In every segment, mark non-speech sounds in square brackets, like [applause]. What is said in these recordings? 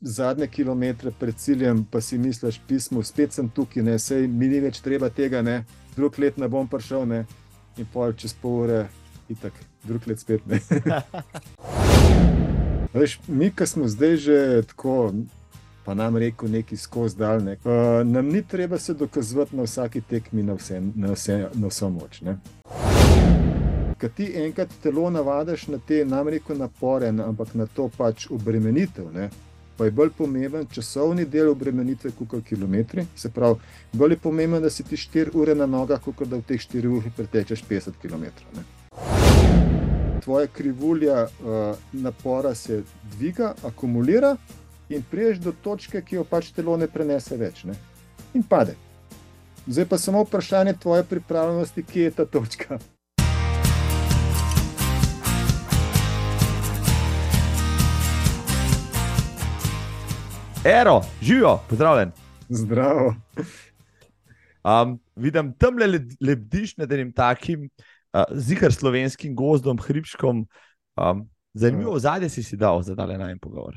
zadnje kilometre pred ciljem, pa si misliš, pismo, spet sem tukaj, ne, sej mi ni več treba tega, ne, drug let ne bom prišel, ne, in pol čez pol ure, in tako, drug let spet ne. [laughs] Veš, mi, ki smo zdaj že tako, pa nam reko, neki skozi daljne, uh, nam ni treba se dokazovati na vsaki tekmi, na vse, na vse, na vso moč. Ne. Kad ti enkrat telo navadiš na te, nam reko, napore, ampak na to pač obremenitev, ne, pa je bolj pomemben časovni del obremenitve, kot kilometri. Se pravi, bolj je pomemben, da si ti 4 ure na nogah, kot da v teh 4 urah pretečeš 50 km. Ne. Tvoja krivulja uh, napora se dviga, akumulira in priješ do točke, ki jo pač telo ne prenese več ne. in pade. Zdaj pa samo vprašanje tvoje pripravljenosti, kje je ta točka. Ero, živijo, pozdravljen. Zdravo. Um, vidim tam le lebdiš nad enim takim, uh, zihar slovenskim gozdom, hribškom. Um, zanimivo, ja. zadnje si si dal za dale najem pogovor.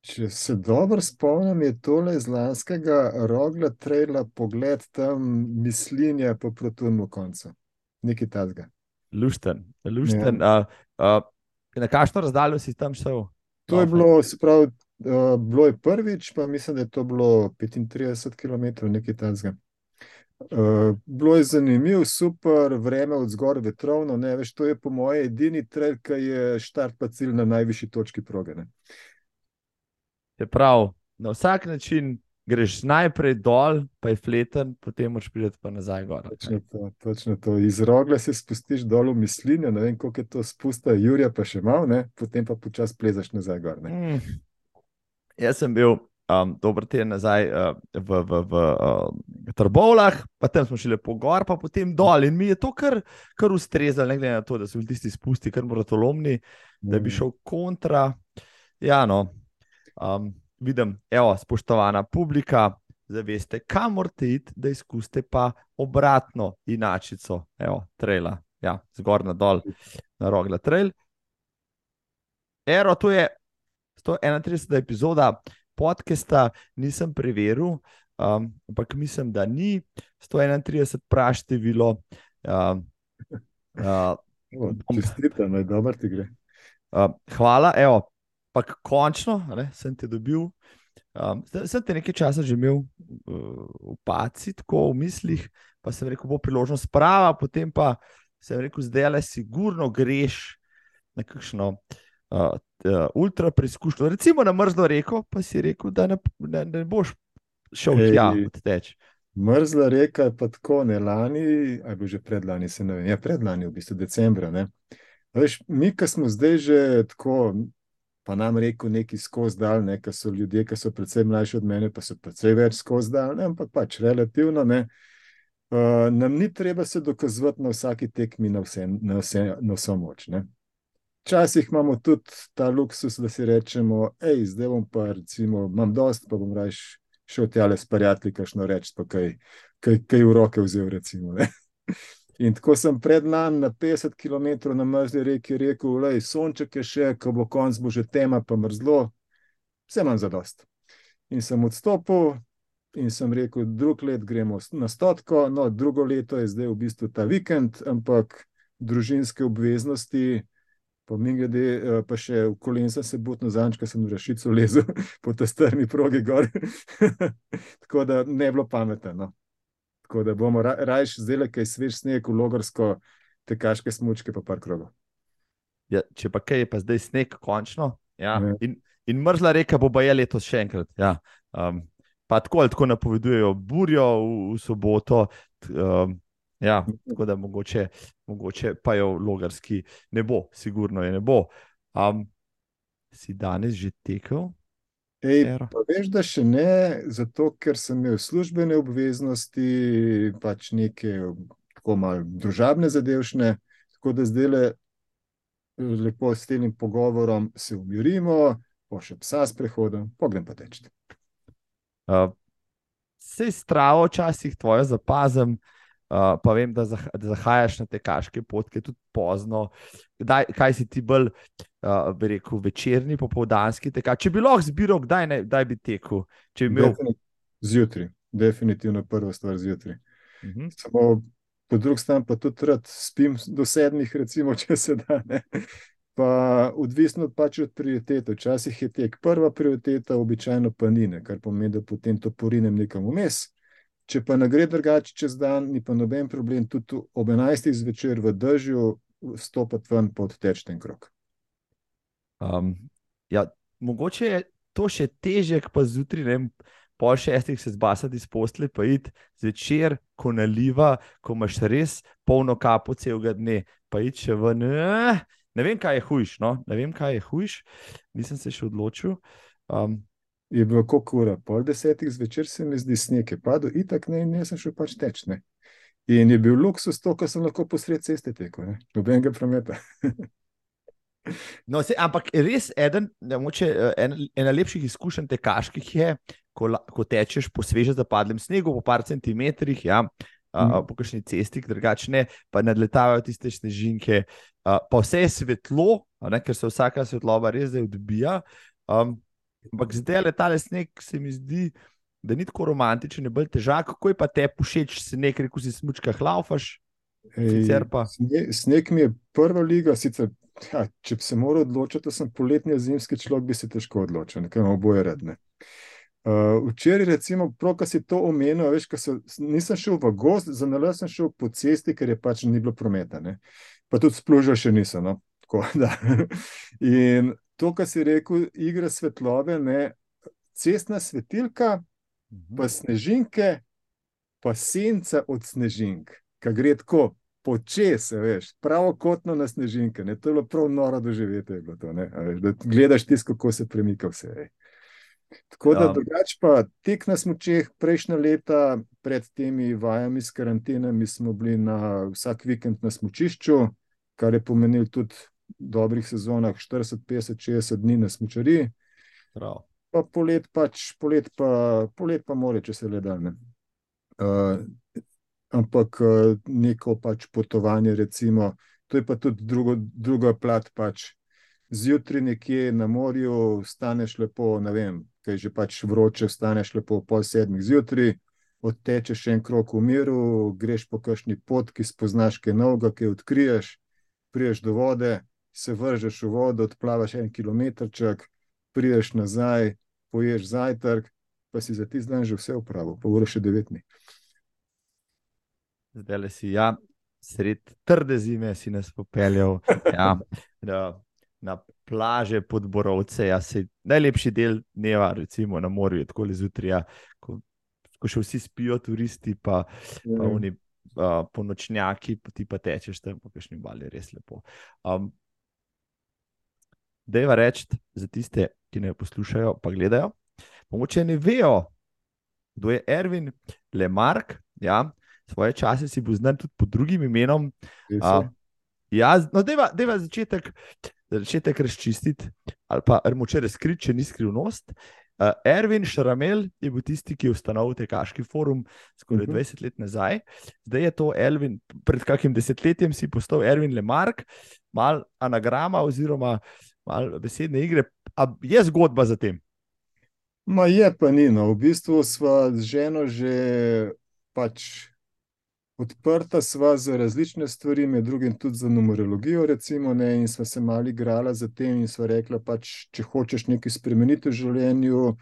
Če se dobro spomnim, je tole iz lanskega rogla trajla pogled tam mislinja po protunmu koncu. Nekaj tazga. Lušten, lušten. Ja. Uh, uh, na kakšno razdaljo si tam šel? To je bilo, se pravi, uh, bilo je prvič, pa mislim, da je to bilo 35 km, nekaj tazga. Uh, bilo je zanimivo, super, vreme od zgoraj vetrovno. Ne, veš, to je po mojem edini trail, ki je štart pa cilj na najvišji točki proge. Ne. Se pravi, na vsak način greš najprej dol, pa je fleten, potem moš priti pa nazaj gor. Točno to, točno to. Iz rogle se spustiš dol v mislinje, ne vem, koliko je to spusta, Jurija pa še malo, ne? potem pa počasi plezaš nazaj gor. Mm. Jaz sem bil um, dober teden nazaj uh, v, v, v uh, Trbovlah, pa tam smo šli lepo gor, pa potem dol. In mi je to kar, kar ustrezalo, ne glede na to, da so bili tisti spusti, kar moratolomni, mm. da bi mm. šel kontra. Ja, no. Um, vidim, evo, spoštovana publika, zaveste, kam morate iti, da izkusite pa obratno inačico, evo, trela, ja, zgor na dol, na rogla trail. Ero, to je 131. epizoda podcasta, nisem preveril, um, ampak mislim, da ni 131 praštevilo. Um, uh, Čestitam, da je dobro ti gre. Uh, hvala, evo, pa končno ne, sem te dobil. Um, sem te nekaj časa že imel uh, v paci, tako v mislih, pa sem rekel, bo priložnost prava, potem pa sem rekel, zdaj le sigurno greš na kakšno uh, uh, ultra preizkušnjo. Recimo na mrzlo reko, pa si rekel, da ne, ne, ne boš šel tja, teč. Mrzla reka je pa tako, ne lani, ali bo že predlani, se ne vem, ja, predlani, v bistvu decembra. Veš, mi, ki smo zdaj že tako, pa nam reko neki skozi daljne, ki so ljudje, ki so predvsem mlajši od mene, pa so predvsem več skozi daljne, ampak pač relativno ne. Uh, nam ni treba se dokazovati na vsaki tekmi, na, vse, na, vse, na vso moč. Ne? Včasih imamo tudi ta luksus, da si rečemo, hej, zdaj bom pa, recimo, imam dost, pa bom raje šel tja le s prijatelji, kašno reči, pa kaj, kaj, kaj v roke vzel. Recimo, In tako sem pred nami na 50 km na mrzli reki rekel, je sonček je še, ko bo konc, bo že tema, pa mrzlo, vse imam za dost. In sem odstopil in sem rekel, drug let gremo na stotko, no, drugo leto je zdaj v bistvu ta vikend, ampak družinske obveznosti. Po mi glede, eh, pa še v kolenca se butno zančka, sem v rašico lezel [laughs] po tej strmi progi gor. [laughs] Tako da ne bilo pametno. No. Tako da bomo ra raje zdaj, kaj svež sneg, logorsko, tekaške smočke, pa par krogov. Ja, če pa kaj je pa zdaj sneg, končno. Ja. Ja. In, in mrzla reka bo je letos še enkrat. Ja. Um, pa tako ali tako napovedujejo burjo v, v soboto. Um, Ja, tako da mogoče, mogoče pa jo logarski ne bo, sigurno je ne bo. Um, si danes že tekel? Ej, veš, da še ne, zato ker sem imel službene obveznosti, pač neke tako malo družabne zadevšne, tako da zdaj le lepo s tem pogovorom se umirimo, pa še psa s prehodom, pogled pa tečete. Uh, Sej stravo včasih tvojo zapazem, Uh, pa vem, da, zah da zahajaš na te kaške potke tudi pozno. Daj, kaj si ti bolj, uh, bi rekel, večerni, popoldanski tekač? Če bi lahko zbiral, kdaj, ne, kdaj bi tekel? Imel... Zjutraj, definitivno prva stvar zjutraj. Uh mhm. -huh. Samo po drugi strani pa tudi rad spim do sedmih, recimo, [laughs] če se da. Ne? Pa odvisno pač od prioritete. Včasih je tek prva prioriteta, običajno pa ni, kar pomeni, da potem to porinem nekam vmes. Če pa ne gre drugače čez dan, ni pa noben problem, tudi ob 11. zvečer v držju stopiti ven pod tečten krok. Um, ja, mogoče je to še težje, pa zjutraj, po šestih se zbasati iz posle, pa id zvečer, ko naliva, ko imaš res polno kapo celega dne, pa id še ven. Ne vem, kaj je hujš, no? ne vem, kaj je hujš, nisem se še odločil. Um, je bilo kot ura, pol desetih zvečer se mi zdi sneg, je padel, in tako ne, in jaz sem šel pač teč. Ne. In je bil luksus to, kar sem lahko posred ceste tekel, nobenega prometa. [laughs] no, se, ampak res eden, moče, en, ena lepših izkušenj tekaških je, ko, ko tečeš po sveže zapadlem snegu, po par centimetrih. Ja. Uh, po kakšni cesti, drugačne, pa nadletavajo tiste snežinke, uh, pa vse je svetlo, ne, ker se vsaka svetloba res zdaj odbija. Um, Ampak zdaj le ta sneg se mi zdi, da ni tako romantičen, bolj težak. Kako je pa te pušeč, se nekaj, ko si smučka hlaufaš? Ej, sneg, sneg mi je prva liga, sicer, ja, če bi se moral odločiti, da sem poletni, zimski človek, bi se težko odločil, nekaj oboje redne. Uh, včeraj, recimo, pravkar si to omenil, veš, se, nisem šel v gost, za nalo sem šel po cesti, ker je pač ni bilo prometa. Ne? Pa tudi splužil še nisem. No? Tako, [laughs] In to, kar si rekel, igra svetlobe, ne, cestna svetilka, mhm. pa snežinke, pa senca od snežink, ki gre tako počes, veš, pravokotno na snežinke. Ne, to je bilo prav noro doživeti, to, ne, veš, da gledaš tisto, kako se premika vse. Veš. Tako da, ja. drugače pa tek na smočeh, prejšnja leta, pred temi vajami s karantenami, smo bili na vsak vikend na smočišču, kar je pomenilo tudi dobrih sezonah 40, 50, 60 dni na smočari. Pa polet, pač, polet, pa, polet pa more, če se le da. Uh, ampak uh, neko pač potovanje, recimo, to je pa tudi drugo, druga plat. Pač. Zjutraj nekje na morju, staneš lepo, ne vem, kaj že pač vroče, staneš lepo pol sedmih zjutraj, odtečeš en krok v miru, greš po kakšni pot, ki spoznaš kaj novega, kaj odkriješ, priješ do vode, se vržeš v vodo, odplavaš en kilometrček, prideš nazaj, poješ zajtrk, pa si za ti dan že vse upravil, pa ura še devet dni. Zdaj le si, ja, sred trde zime si nas popeljal ja, [laughs] na, na plaže pod Borovce. Ja, najlepši del dneva, recimo na morju, je tako zjutraj, ja, ko, ko še vsi spijo, turisti, pa, pa ja. oni. Uh, po nočnjaki, pa ti pa tečeš tam, po kakšni bali, res lepo. Um, je reči za tiste, ki ne poslušajo, pa gledajo. Mogoče ne vejo, kdo je Erwin Lemark. Ja, svoje čase si bo znal tudi pod drugim imenom. Uh, ja, no, da je začetek, začetek razčistiti, ali pa moče razkriti, če ni skrivnost. Uh, Erwin Šaramel je bil tisti, ki je ustanovil Tekaški forum skoraj uh -huh. 20 let nazaj. Zdaj je to Erwin, pred kakim desetletjem si postal Erwin Lemark, mal anagrama oziroma malo besedne igre. A je zgodba za tem? Ma je pa ni. No. V bistvu smo z ženo že pač odprta sva za različne stvari, med drugim tudi za numerologijo, recimo, ne, in sva se malo igrala za tem in sva rekla, pač, če hočeš nekaj spremeniti v življenju,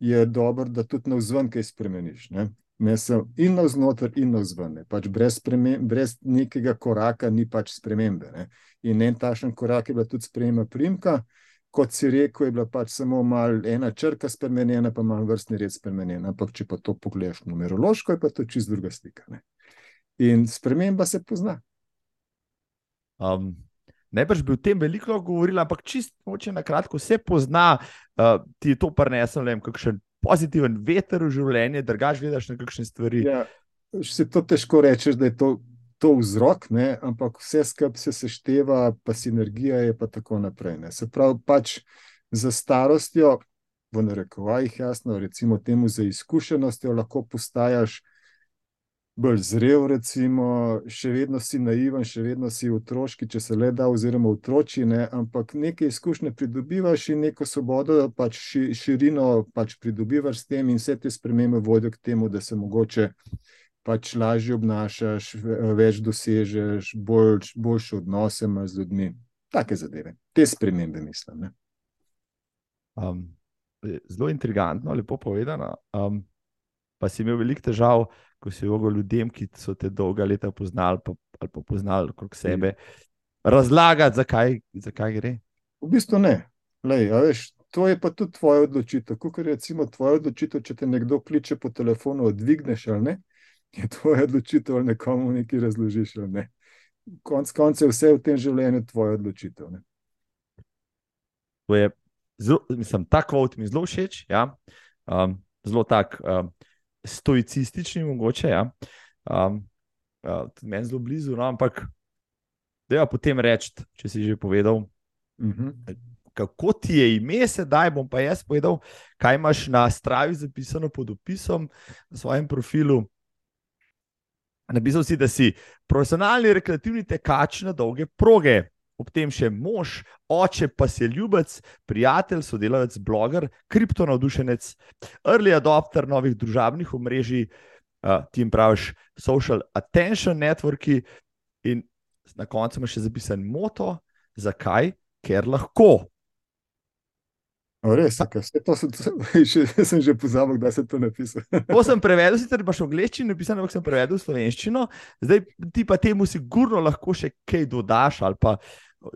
je dobro, da tudi na vzven kaj spremeniš. Ne. Sem in na vznoter, in na vzven. Pač brez, brez nekega koraka ni pač spremembe. Ne. In en tašen korak je bila tudi sprememba primka. Kot si rekel, je bila pač samo ena črka spremenjena, pa malo vrstni red spremenjen. Ampak, če pa to pogledaš numerološko, je pa to čist druga slika. Ne. In sprememba se pozna. Um, Najbrž bi o tem veliko govorila, ampak čisto na kratko se pozna, uh, ti to prenesel, ne vem, kakšen pozitiven veter v življenje, drugač gledaš na kakšne stvari. Ja, se to težko reči, da je to to vzrok, ne? ampak vse skupaj se sešteva, pa sinergija je pa tako naprej. Ne? Se pravi, pač za starostjo, v narekovajih, jasno, recimo temu za izkušenostjo, lahko postajaš bolj zrel, recimo, še vedno si naiven, še vedno si otroški, če se le da, oziroma otroči, ne? ampak nekaj izkušnje pridobivaš in neko svobodo, pač ši, širino pač pridobivaš s tem, in vse te spremembe vodijo k temu, da se mogoče pač lažje obnašaš, več dosežeš, bolj, boljše odnose imaš z ljudmi. Take zadeve, te spremembe, mislim. Um, zelo intrigantno, lepo povedano. Um, pa si imel veliko težav, ko si mogel ljudem, ki so te dolga leta poznali pa, ali pa poznali okrog sebe, razlagati, zakaj, zakaj gre. V bistvu ne. Lej, veš, to je pa tudi tvoja odločitev. Kot je recimo tvoja odločitev, če te nekdo kliče po telefonu, odvigneš ali ne, je tvoja odločitev, ali nekomu nekaj razložiš ali ne. Konec koncev je vse v tem življenju tvoja odločitev. Ne. To je, zelo, mislim, ta kvot mi zelo všeč. Ja? Um, zelo tak. Um, stoicistični, mogoče. Ja. Um, uh, Meni zelo blizu, no, ampak da je potem reči, če si že povedal. Uh mhm. -huh. Kako ti je ime, sedaj bom pa jaz povedal, kaj imaš na stravi zapisano pod opisom na svojem profilu. Napisal si, da si profesionalni rekreativni tekač na dolge proge ob tem še mož, oče pa si ljubec, prijatelj, sodelavec, bloger, kriptonavdušenec, early adopter novih družabnih omrežij, uh, ti jim praviš social attention networki, in na koncu imaš še zapisan moto, zakaj, ker lahko. Res, okay. to sem, [laughs] še, sem že pozabil, da se to napisal. [laughs] to sem prevedel, sicer imaš v angleščini napisano, ampak sem prevedel v slovenščino, zdaj ti pa temu sigurno lahko še kaj dodaš ali pa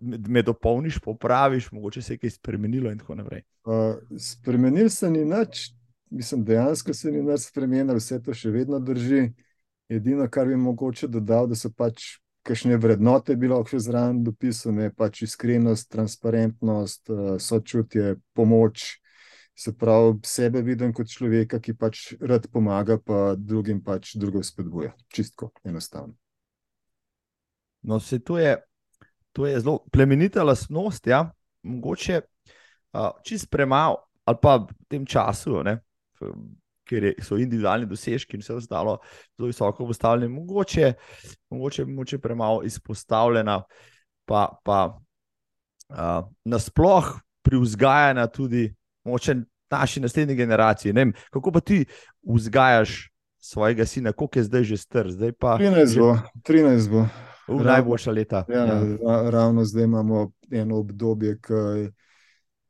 me dopolniš, popraviš, mogoče se je kaj spremenilo in tako naprej. Uh, spremenil se ni nič, mislim, dejansko se ni nič spremenil, vse to še vedno drži. Edino, kar bi mogoče dodal, da so pač kakšne vrednote bilo še zraven dopisane, pač iskrenost, transparentnost, sočutje, pomoč. Se pravi, sebe vidim kot človeka, ki pač rad pomaga, pa drugim pač drugo spodbuja. Čistko, enostavno. No, se to je to je zelo plemenita lastnost, ja? mogoče uh, čist premalo, ali pa v tem času, ne? ker je, so individualni dosežki in vse ostalo zelo visoko postavljeno, mogoče, mogoče, mogoče premalo izpostavljena, pa, pa uh, nasploh pri vzgajanju tudi moče naši naslednji generaciji. Vem, kako pa ti vzgajaš? Svojega sina, koliko je zdaj že star? Zdaj pa 13 bo. 13 bo. V ravno, najboljša leta. Ja, ja. Ravno zdaj imamo eno obdobje, ki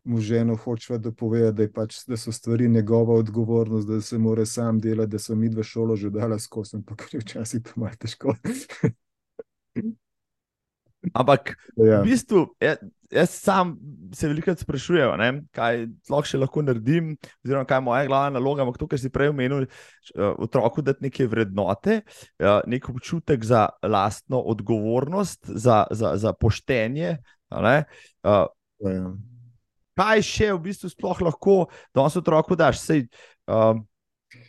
mu ženo hoče dopovedati, da, pač, da so stvari njegova odgovornost, da se mora sam delati, da so mi dve šolo že dala skozi, ampak [laughs] včasih to malo težko. Ampak ja. v bistvu, jaz, jaz sam se veliko sprašujem, kaj še lahko naredim, oziroma kaj je moja glavna naloga. Ampak to, kar si prej omenil, uh, otroku dati neke vrednote, uh, nek občutek za lastno odgovornost, za, za, za poštenje. Uh, ja. Kaj še v bistvu sploh lahko danes otroku daš? Sej, uh,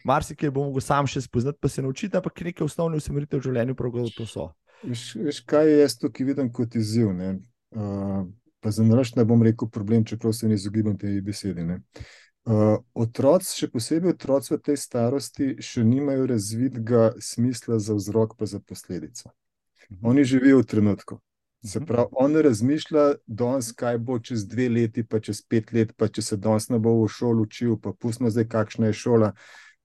Marsikaj bom mogel sam še spoznati, pa se naučiti, ampak neke osnovne usmeritve v življenju prav gotovo to so. Veš, veš, kaj je jaz tukaj vidim kot izziv? Uh, pa za nalaš ne bom rekel problem, čeprav se ne izogibam tej besedi. Uh, otroci, še posebej otroci v tej starosti, še nimajo razvidega smisla za vzrok, pa za posledico. Mhm. Oni živijo v trenutku. Se mhm. pravi, on razmišlja, danes, kaj bo čez dve leti, pa čez pet let, pa če se danes ne bo v šoli učil, pa pustimo zdaj, kakšna je šola,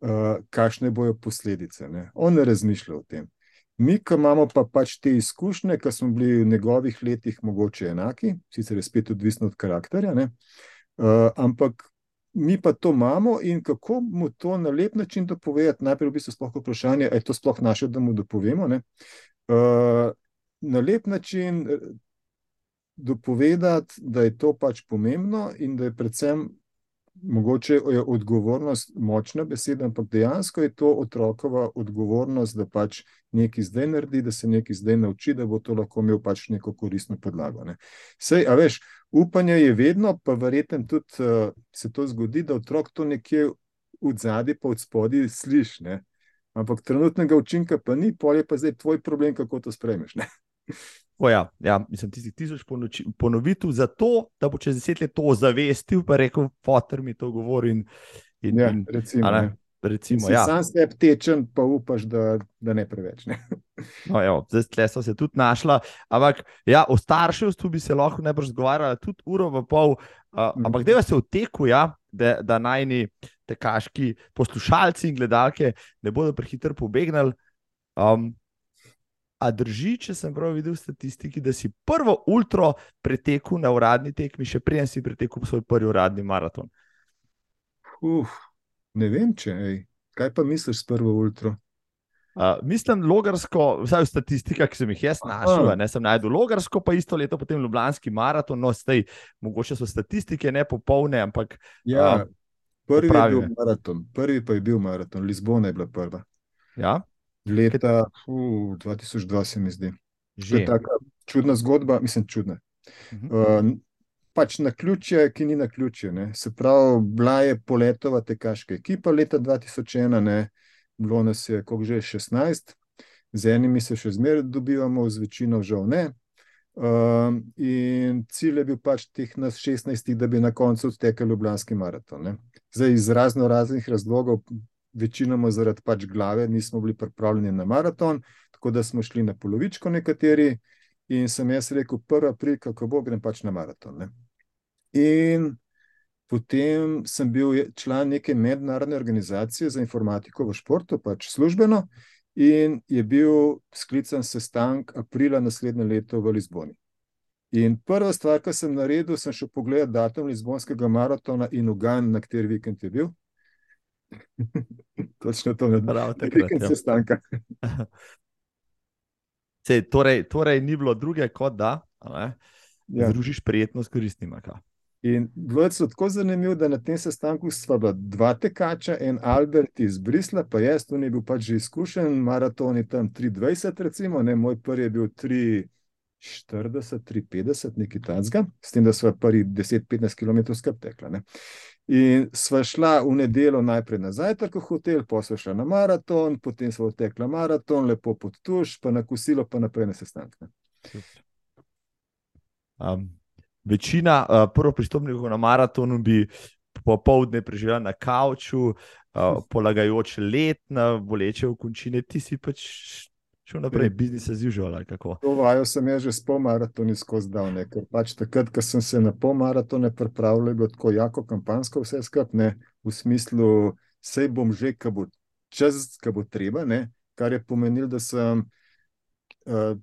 uh, kakšne bojo posledice. Ne? On ne razmišlja o tem. Mi, ki imamo pa pač te izkušnje, ki smo bili v njegovih letih mogoče enaki, sicer je spet odvisno od karakterja, uh, ampak mi pa to imamo in kako mu to na lep način dopovedati, najprej v bistvu sploh vprašanje, je to sploh naše, da mu dopovemo. Uh, na lep način eh, dopovedati, da je to pač pomembno in da je predvsem mogoče je odgovornost močna beseda, ampak dejansko je to otrokova odgovornost, da pač nekaj zdaj naredi, da se nekaj zdaj nauči, da bo to lahko imel pač neko koristno podlago. Ne. Sej, a veš, upanje je vedno, pa verjetno tudi uh, se to zgodi, da otrok to nekje v zadnji, pa od spodaj sliši. Ampak trenutnega učinka pa ni, pol je pa zdaj tvoj problem, kako to spremeš. O ja, ja, mislim, ti si tisoč ponovitev za to, da bo čez deset let to ozavestil, pa rekel, fotor mi to govori. In, in, ja, recimo, in, recimo, si ja. sam sebi tečen, pa upaš, da, da ne preveč. Ne? No, evo, zdaj tle so se tudi našla. Ampak ja, o starševstvu bi se lahko najbrž zgovarjala tudi uro v pol. Uh, Mhm. ampak da se v teku, ja, da, da najni tekaški poslušalci in gledalke ne bodo prehitro pobegnili. Um, a drži, če sem prav videl v statistiki, da si prvo ultra pretekel na uradni tekmi, še preden si pretekel svoj prvi uradni maraton. Uf, ne vem, če ej. Kaj pa misliš s prvo ultro? Uh, mislim, logarsko, vsaj v statistikah, ki sem jih jaz našel, ne sem najdel logarsko, pa isto leto potem Ljubljanski maraton, no, zdaj, mogoče so statistike ne popolne, ampak Ja, A, prvi je bil me. maraton, prvi pa je bil maraton, Lizbona je bila prva. ja, Leta uh, 2002 se mi zdi. Že. je taka čudna zgodba, mislim, čudna. Mhm. Uh, pač na ključje, ki ni na ključje. Ne. Se pravi, bila je poletova tekaška ekipa leta 2001, ne. bilo nas je, koliko že 16, z enimi se še zmeraj dobivamo, z večino žal ne. Um, in cilj je bil pač teh nas 16, da bi na koncu odtekel Ljubljanski maraton. Ne. Zdaj, iz razno raznih razlogov, večinoma zaradi pač glave, nismo bili pripravljeni na maraton, tako da smo šli na polovičko nekateri. In sem jaz rekel, 1. april, kako bo, grem pač na maraton. Ne. In potem sem bil član neke mednarodne organizacije za informatiko v športu, pač službeno, in je bil sklican sestanek aprila naslednje leto v Lizboni. In prva stvar, ki sem naredil, sem šel pogledat datum Lizbonskega maratona in ugan, na kateri vikend je bil. [laughs] Točno to je na takrat, vikend ja. sestanka. [laughs] Sej, torej, torej, ni bilo druge, kot da Ja. združiš prijetno s koristnim. a ka? In bilo je tako zanimivo, da na tem sestanku sva bila dva tekača, en Albert iz Brisla, pa jaz, tu je bil pač že izkušen, maraton je tam 3,20, recimo, ne, moj prvi je bil 3,40, 3,50, nekaj tacga, s tem, da sva prvi 10-15 km skup tekla. Ne. In sva šla v nedeljo najprej na zajtrk v hotel, pa sva šla na maraton, potem sva odtekla maraton, lepo pod tuš, pa na kosilo, pa naprej na sestanek. ne. Um, večina uh, prvopristopnikov na maratonu bi popoldne preživela na kavču, uh, polagajoč let na boleče v končine, ti si pač šel naprej, biznis as usual. ali kako. To vajo sem jaz že s polmaratoni skozi dal, ne, ker pač takrat, ko sem se na polmaratone pripravljal, je bilo tako jako kampansko vse skupaj, ne, v smislu, sej bom že, ko bo čas, ko bo treba, ne, kar je pomenilo, da sem uh,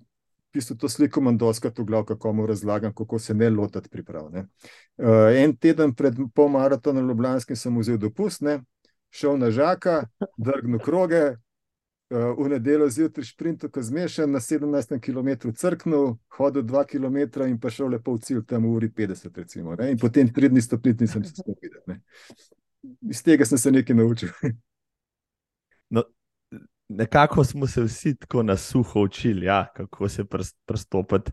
bistvu to sliko imam doskrat v glav, kako mu razlagam, kako se ne lotati priprav. Ne. Uh, en teden pred polmaratonom Ljubljanskim sem vzel dopust, ne, šel na žaka, drgnil kroge, v nedeljo zjutraj šprintu, ko zmešan na 17 km crknil, hodil 2 km in pa šel lepo v cilj, tam v uri 50, recimo. Ne? In potem tri dni stopnic nisem se videl. Ne? Iz tega sem se nekaj naučil. Nekako smo se vsi tako na suho učili, ja, kako se pristopiti.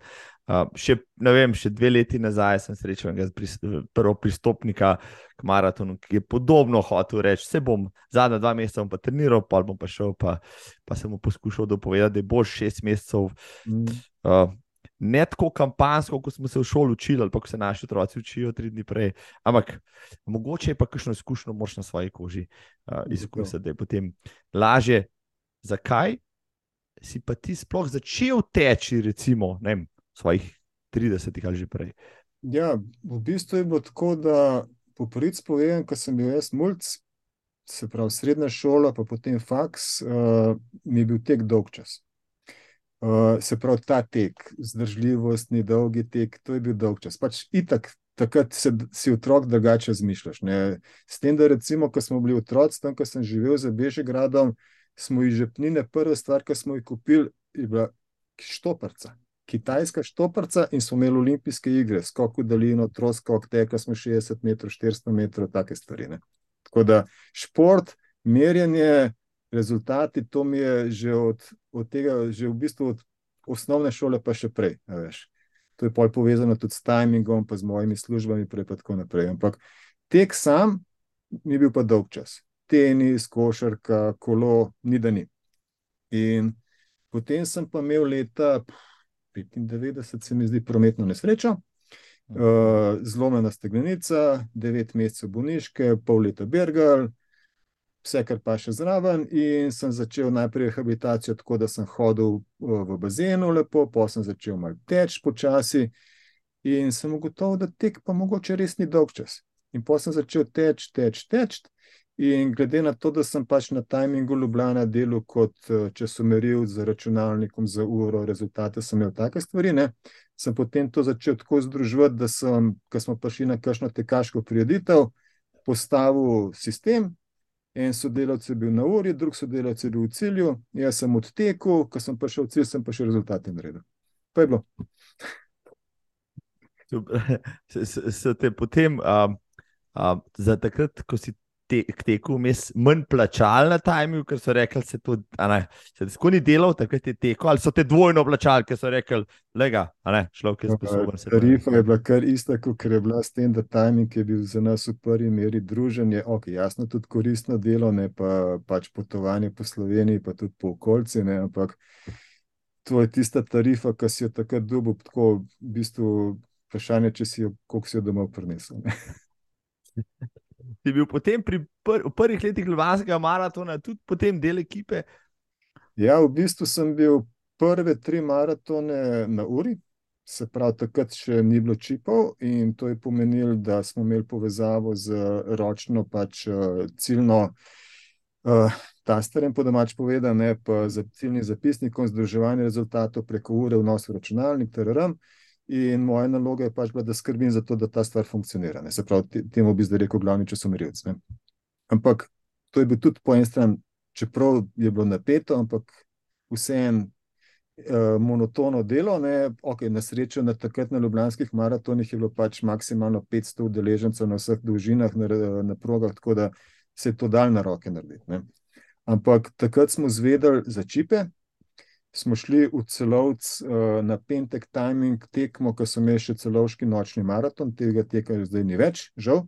Uh, še, ne vem, še dve leti nazaj sem srečal enega pris, prvo pristopnika k maratonu, ki je podobno hotel reči: Se bom zadnja dva meseca pa treniral, pa bom pa šel, pa, pa sem mu poskušal dopovedati, da je bolj šest mesecev. Uh, ne tako kampansko, kot smo se v šoli učili, ali pa ko se naši otroci učijo tri dni prej. Ampak mogoče je pa kakšno izkušnjo moč na svoji koži uh, izkusiti, da je potem lažje. Zakaj si pa ti sploh začel teči, recimo, ne vem, svojih 30 ali že prej? Ja, v bistvu je bilo tako, da po prvič povem, ko sem bil jaz mulj, se pravi srednja šola, pa potem faks, uh, mi je bil tek dolg čas. Uh, se pravi, ta tek, zdržljivostni, dolgi tek, to je bil dolg čas. Pač itak, takrat se, si otrok drugače razmišljaš. Ne? S tem, da recimo, ko smo bili otroci, tam, ko sem živel za Bežigradom, smo iz žepnine, prva stvar, ki smo jih kupili, je bila štoparca. Kitajska štoparca in smo imeli olimpijske igre, skok v daljino, troskok, tekla smo 60 metrov, 400 metrov, take stvari. Ne? Tako da šport, merjenje, rezultati, to mi je že od, od tega, že v bistvu od osnovne šole, pa še prej. To je pol povezano tudi s timingom, pa z mojimi službami, prej pa tako naprej. Ampak tek sam ni bil pa dolg čas. Tenis, košarka, kolo, ni da ni. In potem sem pa imel leta 95, se mi zdi, prometno nesrečo. Uh, zlomljena stegnenica, devet mesecev bolniške, pol leta Bergal, vse, kar pa še zraven, in sem začel najprej rehabilitacijo tako, da sem hodil v bazenu lepo, pa sem začel malo teč počasi. In sem ugotovil, da tek pa mogoče res ni dolg čas. In pa sem začel teč, teč, teč. In glede na to, da sem pač na tajmingu Ljubljana delal kot časomeril z računalnikom za uro, rezultate sem imel take stvari, ne, sem potem to začel tako združevati, da sem, ko smo prišli na kakšno tekaško prireditev, postavil sistem. En sodelavec je bil na uri, drug sodelavec je bil v cilju, jaz sem odtekel, ko sem prišel v cilj, sem pa še rezultate naredil. Pa je bilo. [laughs] Se te potem, um, um, za takrat, ko si te, tekel, vmes manj plačali na tajmu, ker so rekli, se to ne, se tako ni delal, takrat je tekel, ali so te dvojno plačali, ker so rekli, lega, ne, človek je sposoben. Tarifa je bila kar ista, kot je bila s tem, da tajming je bil za nas v prvi meri druženje, ok, jasno, tudi koristno delo, ne pa pač potovanje po Sloveniji, pa tudi po okolici, ne, ampak to je tista tarifa, ki si jo takrat dobil, tako v bistvu vprašanje, če si jo, koliko si jo domov prinesel. [laughs] Si bil potem pri pr prvih letih Ljubljanskega maratona, tudi potem del ekipe? Ja, v bistvu sem bil prve tri maratone na uri, se pravi, takrat še ni bilo čipov, in to je pomenilo, da smo imeli povezavo z ročno, pač ciljno. Uh, ta starem, po domač povedano, pa za ciljni zapisnikom, združevanje rezultatov preko ure, vnos v računalnik, TRM. In moja naloga je pač bila, da skrbim za to, da ta stvar funkcionira. Ne. Se pravi, temu bi zdaj rekel glavni časomerjec. Ampak to je bil tudi po eni strani, čeprav je bilo napeto, ampak vseeno eh, monotono delo. Okay, na srečo na takrat na Ljubljanskih maratonih je bilo pač maksimalno 500 udeležencev na vseh dolžinah, na, na progah, tako da se je to dal na roke narediti. Ne. Ampak takrat smo zvedeli za čipe, smo šli v celovc uh, na pentek timing tekmo, ko smo imeli še celovški nočni maraton, tega teka zdaj ni več, žal.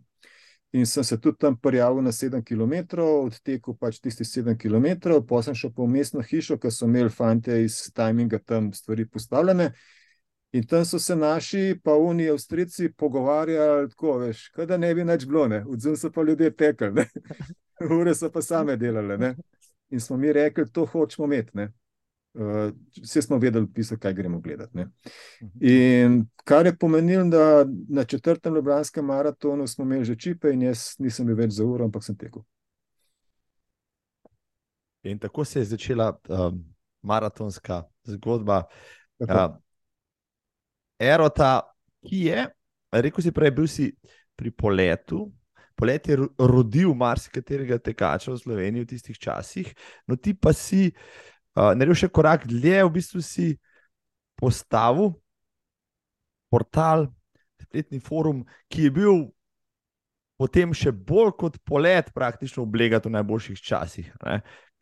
In sem se tudi tam prijavil na 7 km, odtekel pač tisti 7 km, pa sem šel po mestno hišo, ker so imeli fante iz timinga tam stvari postavljene. In tam so se naši, pa oni, avstrici, pogovarjali tako, veš, da ne bi več bilo, odzum so pa ljudje tekli, [laughs] ure so pa same delali. Ne? In smo mi rekli, to hočemo imeti. Uh, vse smo vedeli, pisati, kaj gremo gledati. Ne. In kar je pomenilo, da na četrtem Ljubljanskem maratonu smo imeli že čipe, in jaz nisem bil več za uro, ampak sem tekel. In tako se je začela um, maratonska zgodba. Uh, Erota, ki je, rekel si prej, bil si pri poletu. Polet je rodil marsikaterega tekača v Sloveniji v tistih časih, no ti pa si uh, naredil še korak dlje, v bistvu si postavil portal, spletni forum, ki je bil potem še bolj kot polet, praktično oblegat v najboljših časih.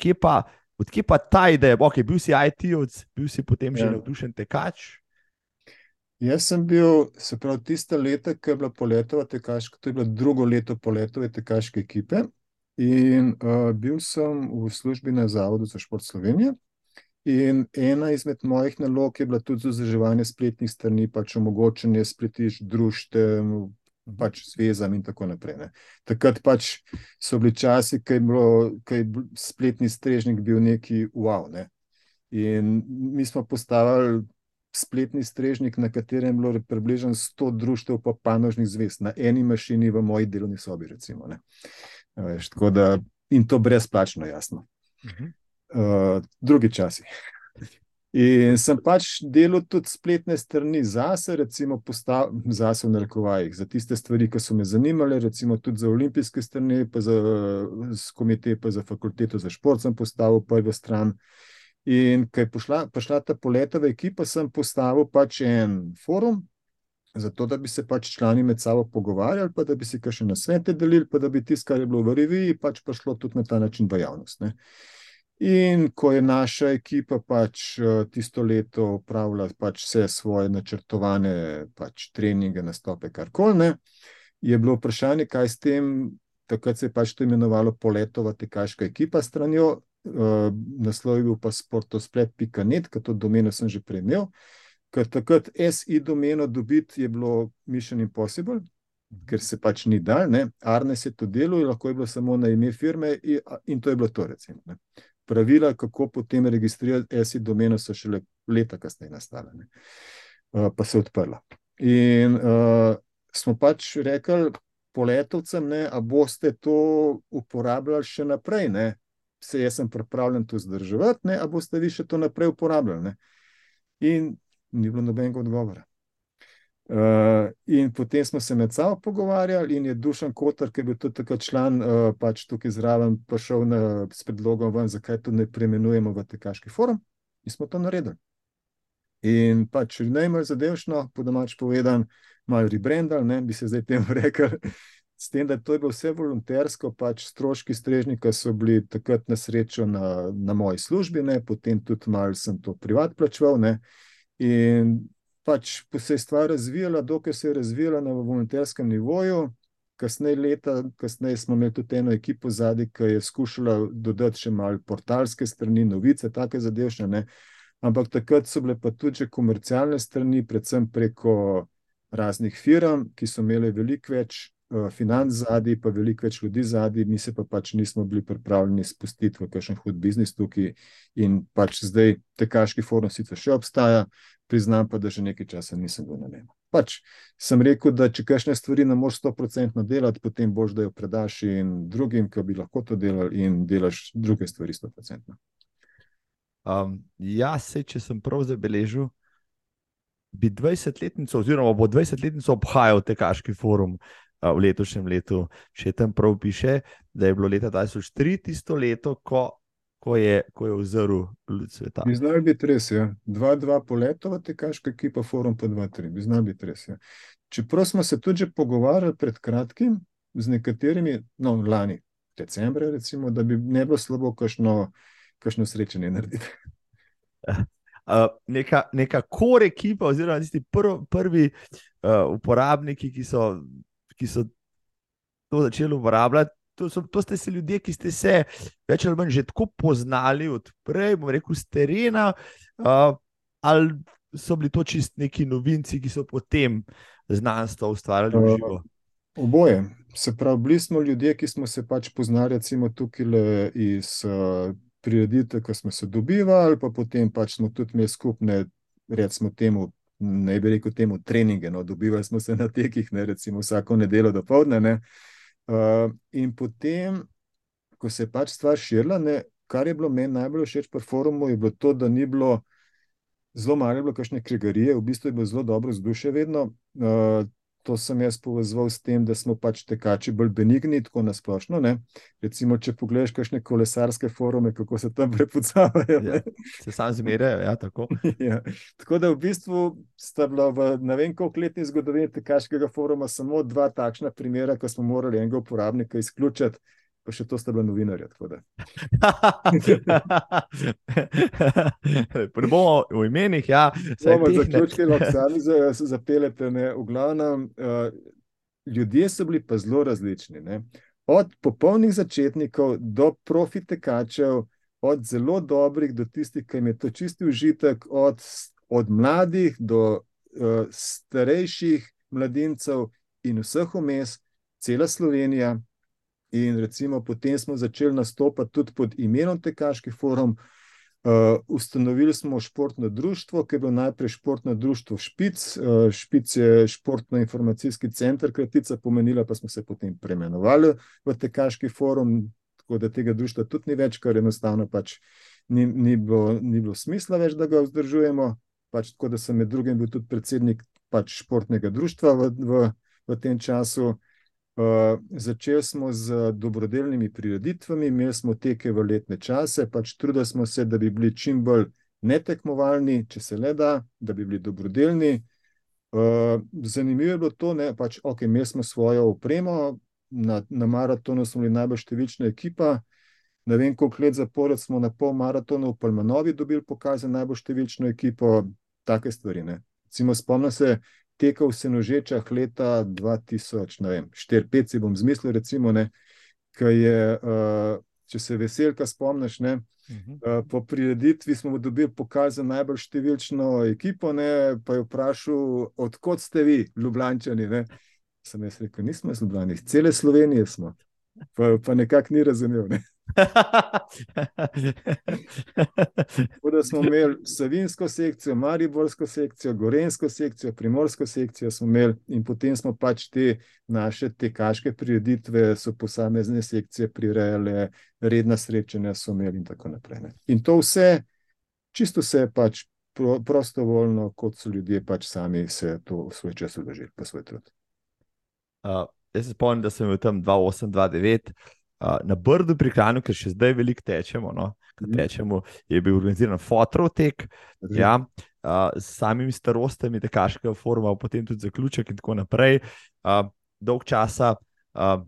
Kje pa, odkje pa ta ideja, ok, bil si IT-ovc, bil si potem že ja. navdušen tekač? Jaz sem bil, se pravi, tiste leta, ko je bila poletova tekaška, to je bilo drugo leto poletove tekaške ekipe. In uh, bil sem v službi na Zavodu za šport Slovenije. In ena izmed mojih nalog je bila tudi vzdrževanje spletnih strani, pač omogočanje spletišč, društev, pač zvezam in tako naprej. Ne. Takrat pač so bili časi, ko je, je spletni strežnik bil neki wow. Ne. In mi smo postavili spletni strežnik, na katerem je bilo približno 100 društev, pa panožnih zvez, na eni mašini v moji delovni sobi. Recimo, Veš, da, in to brezplačno, jasno. Uh -huh. uh, drugi časi. In sem pač delal tudi spletne strani zase, recimo zase v narekovajih, za tiste stvari, ki so me zanimale, recimo tudi za olimpijske strani, pa za komite, pa za fakulteto za šport sem postavil prvo stran. In ko je pošla, pošla ta poletova ekipa, sem postavil pač en forum, zato da bi se pač člani med sabo pogovarjali, pa da bi si kakšne nasvete delili, pa da bi tisto, kar je bilo v reviji, pač prišlo tudi na ta način v javnost. Ne. In ko je naša ekipa pač eh, tisto leto upravljala pač vse svoje načrtovane pač treninge, nastope, karkoli, je bilo vprašanje, kaj s tem. Takrat se je pač to imenovalo Poletova tekaška ekipa stranjo, uh, naslov je bil pa sportosplet.net, to domeno sem že prej imel ker takrat SI domeno dobiti je bilo Mission Impossible. ker se pač ni dal. Ne. Arnes je to delal, lahko je bilo samo na ime firme in, in to je bilo to. Recimo, Pravila, kako potem registrirati SI domeno, so šele leta kasneje nastala, uh, pa se odprla. In uh, smo pač rekli poletovcem, ne, a boste to uporabljali še naprej. Ne. Se jaz sem pripravljen to zdržati, ne, a boste vi še to naprej uporabljali. Ne. In ni bilo nobenega odgovora. Uh, in potem smo se med sabo pogovarjali, in je Dušan Kotar, ki je bil tudi takrat član, uh, pač tukaj zraven, prišel na, s predlogom, ven, zakaj to ne premenujemo v Tekaški forum, in smo to naredili. In pač najmanj zadevšno, po domač povedan, malo rebrandal, ne bi se zdaj temu [laughs] rekel. S tem, da to je bilo vse voluntersko, pač stroški strežnika so bili takrat na srečo na, na moji službi, ne? potem tudi malo sem to privat plačeval. Ne? In pač se je stvar razvijala, dokaj se je razvijala na volonterskem nivoju. Kasneje, leta, kasneje smo imeli tudi eno ekipo zadaj, ki je skušala dodati še malo portalske strani, novice, take zadevšne. Ampak takrat so bile pa tudi komercialne strani, predvsem preko raznih firm, ki so imele veliko več financ zadaj, pa veliko več ljudi zadaj, mi se pa pač nismo bili pripravljeni spustiti v kakšen hud biznis tukaj. In pač zdaj tekaški forum sicer še obstaja, priznam pa, da že nekaj časa nisem bil na njej. Pač sem rekel, da če kakšne stvari ne moreš 100% delati, potem boš, da jo predaš in drugim, ki bi lahko to delali, in delaš druge stvari 100%. Um, ja, se, če sem prav zabeležil, bi 20-letnico, oziroma bo 20-letnico obhajal Tekaški forum v letošnjem letu. Če tam prav piše, da je bilo leta 2003 tisto leto, ko ko je, ko je ozrl ljudi sveta. Bi znal biti res, ja. dva, dva poletova, tekaška ekipa, forum pa dva, tri. Bi znal biti res. Ja. Čeprav smo se tudi pogovarjali pred kratkim z nekaterimi, no, lani, decembra, recimo, da bi ne bilo slabo, kakšno, kakšno srečanje narediti. [laughs] Uh, neka, neka kore ekipa, oziroma tisti prv, prvi uh, uporabniki, ki so, ki so to začeli uporabljati, to, so, to ste se ljudje, ki ste se več ali manj že tako poznali odprej, bom rekel, z terena, uh, ali so bili to čist neki novinci, ki so potem znanstvo ustvarjali v živo? Oboje. Se pravi, bili smo ljudje, ki smo se pač poznali, recimo tukaj iz uh, prireditev, ko smo se dobivali, pa potem pač smo tudi imeli skupne, recimo temu. Ne bi rekel temu treninge, no, dobivali smo se na tekih, ne, recimo vsako nedeljo do povdne. Uh, in potem, ko se je pač stvar širila, ne, kar je bilo meni najbolj všeč pri forumu, je bilo to, da ni bilo zelo malo, kakšne krigarije, v bistvu je bilo zelo dobro vzdušje vedno. Uh, to sem jaz povezal s tem, da smo pač tekači bolj benigni, tako nasplošno. Ne? Recimo, če pogledaš kakšne kolesarske forume, kako se tam [laughs] prepucavajo. Ja, se sam zmerjajo, ja, tako. [laughs] ja. Tako da v bistvu sta bila v ne vem koliko letni zgodovini tekaškega foruma samo dva takšna primera, ko smo morali enega uporabnika izključiti pa še to sta bila novinarja. Prvo v [laughs] imenih, ja, lahko zaključite, lahko sami zapeljete. V glavnem, uh, ljudje so bili pa zelo različni. Ne? Od popolnih začetnikov do profitekačev, od zelo dobrih do tistih, ki jim je to čisti užitek, od, od mladih do uh, starejših mladincev in vseh vmes, cela Slovenija. In recimo, potem smo začeli nastopati tudi pod imenom Tekaški forum. Uh, ustanovili smo športno društvo, ki je bilo najprej športno društvo Špic. Uh, Špic je športno-informacijski center, kratica pomenila, pa smo se potem preimenovali v Tekaški forum, tako da tega društva tudi ni več, ker enostavno pač ni, ni, bilo, ni bilo smisla več, da ga vzdržujemo. Pač tako da sem med drugim bil tudi predsednik pač športnega društva v, v, v tem času. Uh, začeli smo z dobrodelnimi prireditvami, imeli smo teke v letne čase, pač trudili smo se, da bi bili čim bolj netekmovalni, če se le da, da bi bili dobrodelni. Uh, zanimivo je bilo to, da pač, okay, imeli smo svojo opremo, na, na maratonu smo bili najbolj številčna ekipa. Ne vem, koliko let zapored smo na pol maratonu v Palmanovi dobili pokazati najbolj številčno ekipo, take stvari. Spomnim se, tekel v Senožečah leta 2004-2005, si bom zmislil, recimo, ne, je, uh, če se veselka spomniš. Ne, Uh, po prireditvi smo dobili pokaz za najbolj številčno ekipo, ne, pa je vprašal, odkot ste vi, Ljubljani. Sem jaz rekel, nismo iz Ljubljana, iz cele Slovenije smo. Pa, pa nekako ni razumel. Ne? Tako da smo imeli Savinsko sekcijo, Mariborsko sekcijo, Gorensko sekcijo, Primorsko sekcijo smo imeli in potem smo pač te naše tekaške prireditve, so posamezne sekcije prirejale, redna srečanja so imeli in tako naprej. In to vse, čisto vse pač pro, prostovoljno, kot so ljudje pač sami se to v svoj čas odložili, pa svoj trud. Uh, jaz se spomnim, da sem bil tam 28-29 na Brdu pri Kranju, ker še zdaj veliko tečemo. No? Mm. tečemo je bil organiziran fototek, ja, uh, s samimi starostmi, tekaškega foruma, potem tudi zaključek in tako naprej. Uh, dolg časa. Uh,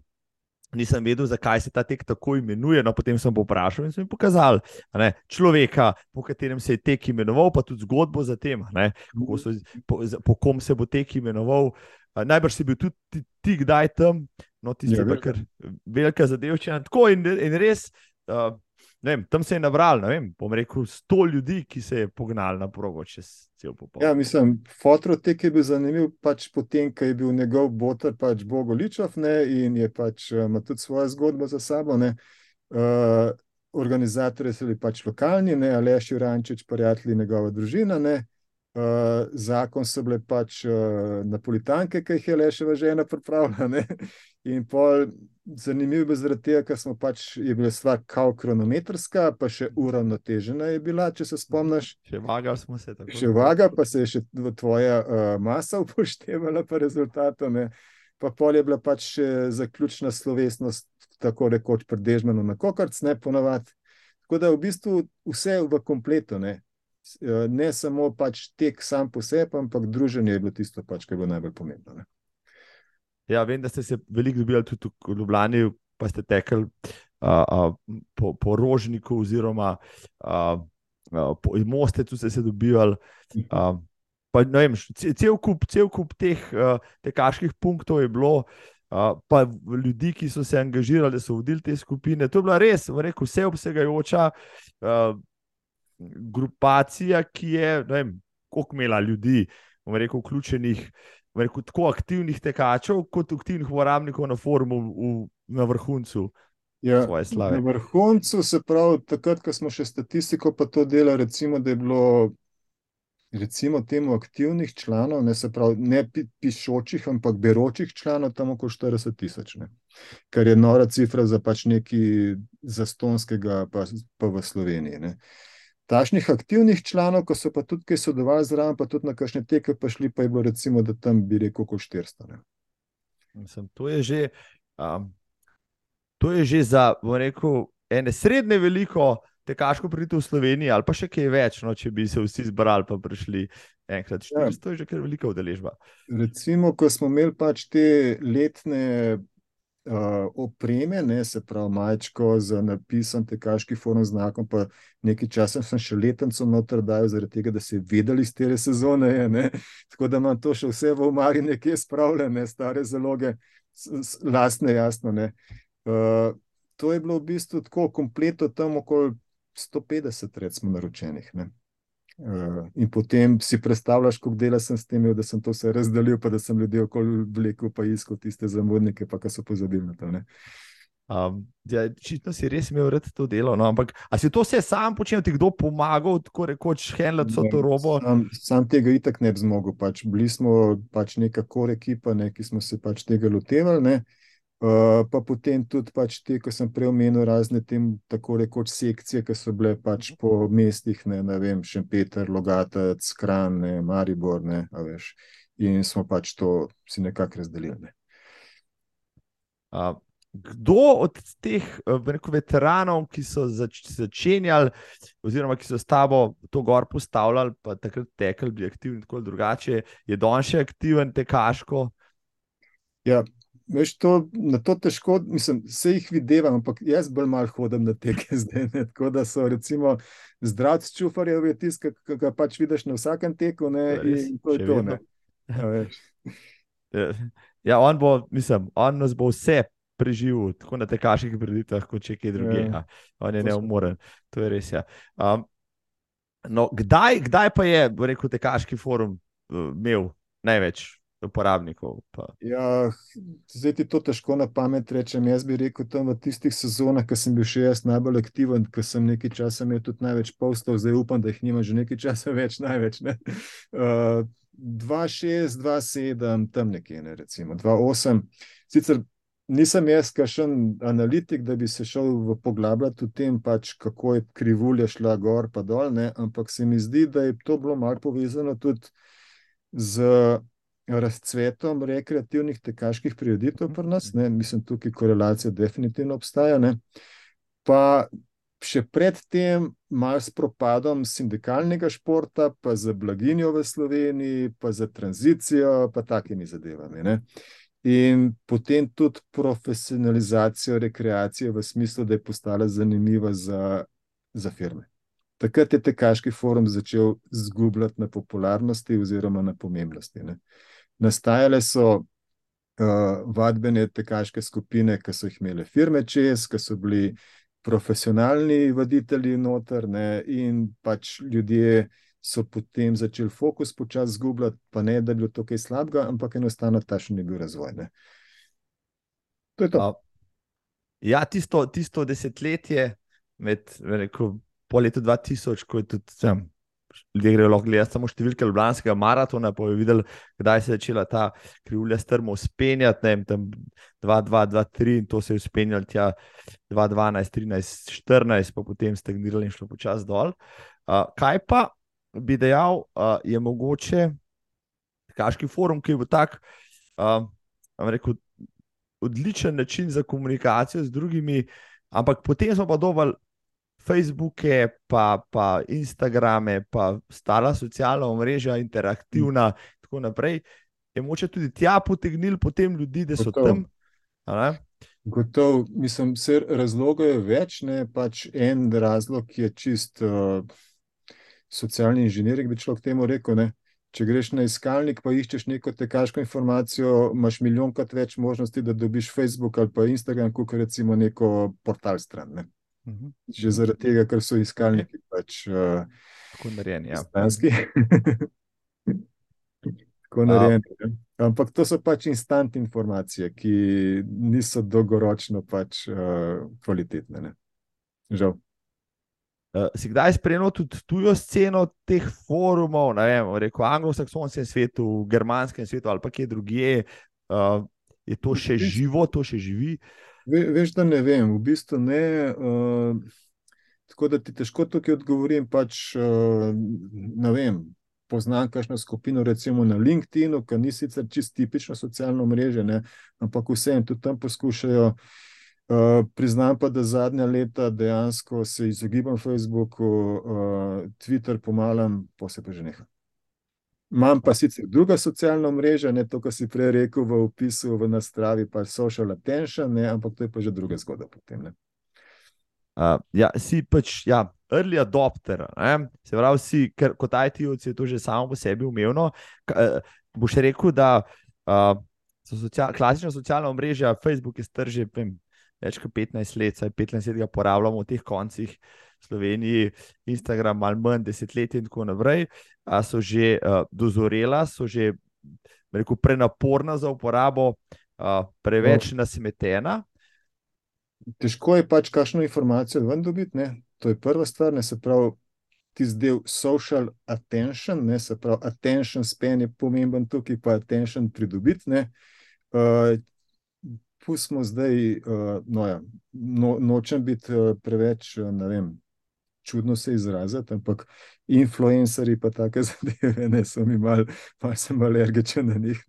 Nisem vedel, zakaj se ta tek tako imenuje. No, potem sem povprašal in sem jim pokazal ne, človeka, po katerem se je tek imenoval, pa tudi zgodbo za tem, ne, so, po, po kom se bo tek imenoval. Najbrž si bil tudi ti, ti kdaj tam, no, tisti, ki je kar velika zadevčina. Tako in, in res, uh, vem, tam se je nabral, ne vem, bom rekel, sto ljudi, ki se je pognal na progo čez cel popoln. Ja, mislim, fototek je bil zanimiv, pač potem, ko je bil njegov botar, pač Bogoličov, ne, in je pač ima tudi svojo zgodbo za sabo. Ne, uh, Organizatorji so bili pač lokalni, ne, Aleš Jurančič, prijatelji njegova družina. Ne, Uh, zakon so bile pač uh, napolitanke, ki jih je le še žena pripravila. In pol, zanimivo je zaradi tega, ker smo pač, je bila stvar kao kronometrska, pa še uravnotežena je bila, če se spomniš. Še vaga smo se tako. Še vaga, pa se je še tvoja uh, masa [laughs] upoštevala, pa rezultatov. Pa pol je bila pač zaključna slovesnost, tako rekoč, predežmeno na kokarc, ne ponovadi. Tako da v bistvu vse v kompletu, ne, ne samo pač tek sam po sebi, ampak druženje je bilo tisto, pač, kar je bilo najbolj pomembno. Ne? Ja, vem, da ste se veliko dobili tudi v Ljubljani, pa ste tekli uh, uh, po, po Rožniku, oziroma uh, uh, po Mostetu ste se dobivali. Uh, pa, vem, cel, kup, cel kup teh uh, tekaških punktov je bilo. Uh, pa ljudi, ki so se angažirali, da so vodili te skupine. To je bila res, rekel, vse obsegajoča, uh, grupacija, ki je, ne vem, koliko imela ljudi, rekel, vključenih, rekel, tako aktivnih tekačev, kot aktivnih uporabnikov na forumu v, na vrhuncu. Ja, na vrhuncu se pravi, takrat, ko smo še statistiko pa to delali, recimo, da je bilo. Recimo temu aktivnih članov, ne, pravi, ne pišočih, ampak beročih članov, tam okoli 40 tisoč, kar je nora cifra za pač nekaj zastonskega, pa, pa v Sloveniji. Ne. Tašnih aktivnih članov, ko so pa tudi kaj sodelovali zraven, pa tudi na kakšne teke pa šli, pa je bilo recimo, da tam bi rekel, kot 400. Mislim, to je že, um, to je že za, bom rekel, ene srednje veliko tekaško pridite v Sloveniji, ali pa še kaj več, no, če bi se vsi zbrali pa prišli enkrat. 400 ja. je že kar velika udeležba. Recimo, ko smo imeli pač te letne uh, opreme, ne, se pravi, majčko z napisom, tekaški forum znakom. Pa nekaj časa sem še letenco noter dal, zaradi tega, da se je vedeli iz te sezone. Je, ne. Tako da imam to še vse v umari, nekje spravljene, stare zaloge, lastne, jasno. Uh, to je bilo v bistvu tako kompleto, tam okoli 150, recimo, naročenih. Ne. Uh, in potem si predstavljaš, kako dela sem s tem, da sem to vse razdelil, pa da sem ljudi okoli vlekel, pa iskal tiste zamudnike, pa ki so pozabili na to. Um, ja, Čisto si res imel rad to delo. No? Ampak, a si to vse sam počel, ti kdo pomagal, tako rekoč, handlati so to robo? Sam, sam tega itak ne bi zmogel. Pač, bili smo pač neka kor ekipa, ne, ki smo se pač tega lotevali. Uh, pa potem tudi, pač te, ko sem prej omenil, razne tem, tako rekoč, sekcije, ki so bile pač po mestih, ne, ne vem, Šempeter, Logatec, Kran, ne, Maribor, ne, veš, in smo pač to si nekako razdelili. Ne. Uh, kdo od teh rekel, veteranov, ki so zač začenjali, oziroma ki so s tabo to gor postavljali, pa takrat tekli, bi aktivni tako drugače, je danes še aktiven tekaško? Ja, Veš, to, na to težko, mislim, vse jih vidim, ampak jaz bolj malo hodim na teke [laughs] zdaj. Ne? Tako da so, recimo, zdravci čufarjev, je tisto, ki ga pač vidiš na vsakem teku. Ne? In to je to. Ja, ja, ja, on bo, mislim, on nas bo vse preživel, tako na tekaških preditvah, kot če kje druge. Ja. On je neumoren, to je res. Ja. Um, no, kdaj, kdaj pa je, rekel, tekaški forum uh, imel največ uporabnikov. Ja, zdaj ti to težko na pamet rečem. Jaz bi rekel, da v tistih sezonah, ko sem bil še jaz najbolj aktiven, ko sem nekaj časa imel tudi največ postov, zdaj upam, da jih nima že nekaj časa [laughs] več, največ. Ne? Uh, 2-6, 2-7, tam nekje, ne, recimo 2-8. Sicer nisem jaz, kašen analitik, da bi se šel v poglabljati v tem, pač, kako je krivulja šla gor in dol, ne, ampak se mi zdi, da je to bilo malo povezano tudi z razcvetom rekreativnih tekaških prireditev pri nas. Ne, mislim, tukaj korelacija definitivno obstaja. Ne. Pa še predtem, malo s propadom sindikalnega športa, pa za blaginjo v Sloveniji, pa za tranzicijo, pa takimi zadevami. Ne. In potem tudi profesionalizacijo rekreacije, v smislu, da je postala zanimiva za, za firme. Takrat je tekaški forum začel zgubljati na popularnosti, oziroma na pomembnosti. Ne. Nastajale so uh, vadbene tekaške skupine, ki so jih imele firme čez, ki so bili profesionalni voditelji noter, ne, in pač ljudje so potem začeli fokus počasi zgubljati, pa ne, da bi bilo to kaj slabega, ampak enostavno ta še ni bil razvoj. Ne. To je to. Ja, tisto, tisto desetletje, med, rekel, po letu 2000, ko je tudi sem, ljudje grejo lahko gledati samo številke Ljubljanskega maratona, pa je videl, kdaj se je začela ta krivulja strmo spenjati, ne vem, tam 2, 2, 2, 3 in to se je spenjalo tja 2, 12, 13, 14, pa potem stagnirali in šlo počasi dol. Uh, kaj pa bi dejal, uh, je mogoče kaški forum, ki je bil tak, uh, rekel, odličen način za komunikacijo z drugimi, ampak potem smo pa dovolj Facebooke, pa, pa Instagrame, pa stala socialna omrežja, interaktivna in tako naprej. Je moče tudi tja potegnili potem ljudi, da so Gotov. tam. Gotovo, mislim, da razlogov je več. Ne? Pač en razlog je čist uh, socialni inženirij, bi človek temu rekel. Ne? Če greš na iskalnik, pa iščeš neko tekaško informacijo, imaš milijonkrat več možnosti, da dobiš Facebook ali pa Instagram, kot recimo neko portal stran. Ne? -huh. Že zaradi tega, ker so iskalniki pač uh, tako narejeni. Ja. [laughs] tako narejeni ja. Ampak to so pač instant informacije, ki niso dolgoročno pač, uh, kvalitetne. Ne? Žal. Uh, si kdaj spremljal tudi tujo sceno teh forumov, ne vem, reko anglosaksonskem svetu, germanskem svetu ali pa kje drugje? Uh, je to še živo, to še živi? Uh, Ve, veš, da ne vem, v bistvu ne. Uh, tako da ti težko tukaj odgovorim. Pač, uh, ne vem, poznam kakšno skupino, recimo na LinkedIn, ki ni sicer čist tipično socialno mreže, ne, ampak vseeno tudi tam poskušajo. Uh, priznam pa, da zadnja leta dejansko se izogibam Facebooku, uh, Twitter pomalam, pa se pa že nekaj. Imam pa sicer druga socialna mreža, ne to, kar si prej rekel v opisu, v nastravi, pa social attention, ne, ampak to je pa že druga zgodba. Potem, uh, ja, si pač ja, early adopter. Ne? Se pravi, si, ker kot IT-ovci je to že samo po sebi umevno. Uh, boš rekel, da uh, so social, klasična socialna mreža, Facebook je strže več kot 15 let, saj 15 let ga porabljamo v teh koncih. Sloveniji, Instagram, malo manj, desetletje in tako naprej, a so že uh, dozorela, so že rekel, prenaporna za uporabo, uh, preveč no. nasmetena. Težko je pač kakšno informacijo ven dobiti. Ne? To je prva stvar, ne se pravi. Tisti del social attention, ne, se pravi, attention span je pomemben tukaj, pa attention pridobiti. Uh, pustimo zdaj, uh, no, ja, no, nočem biti uh, preveč, ne vem, čudno se izraziti, ampak influencerji pa take [laughs] zadeve, ne so mi malo mal alergični na njih.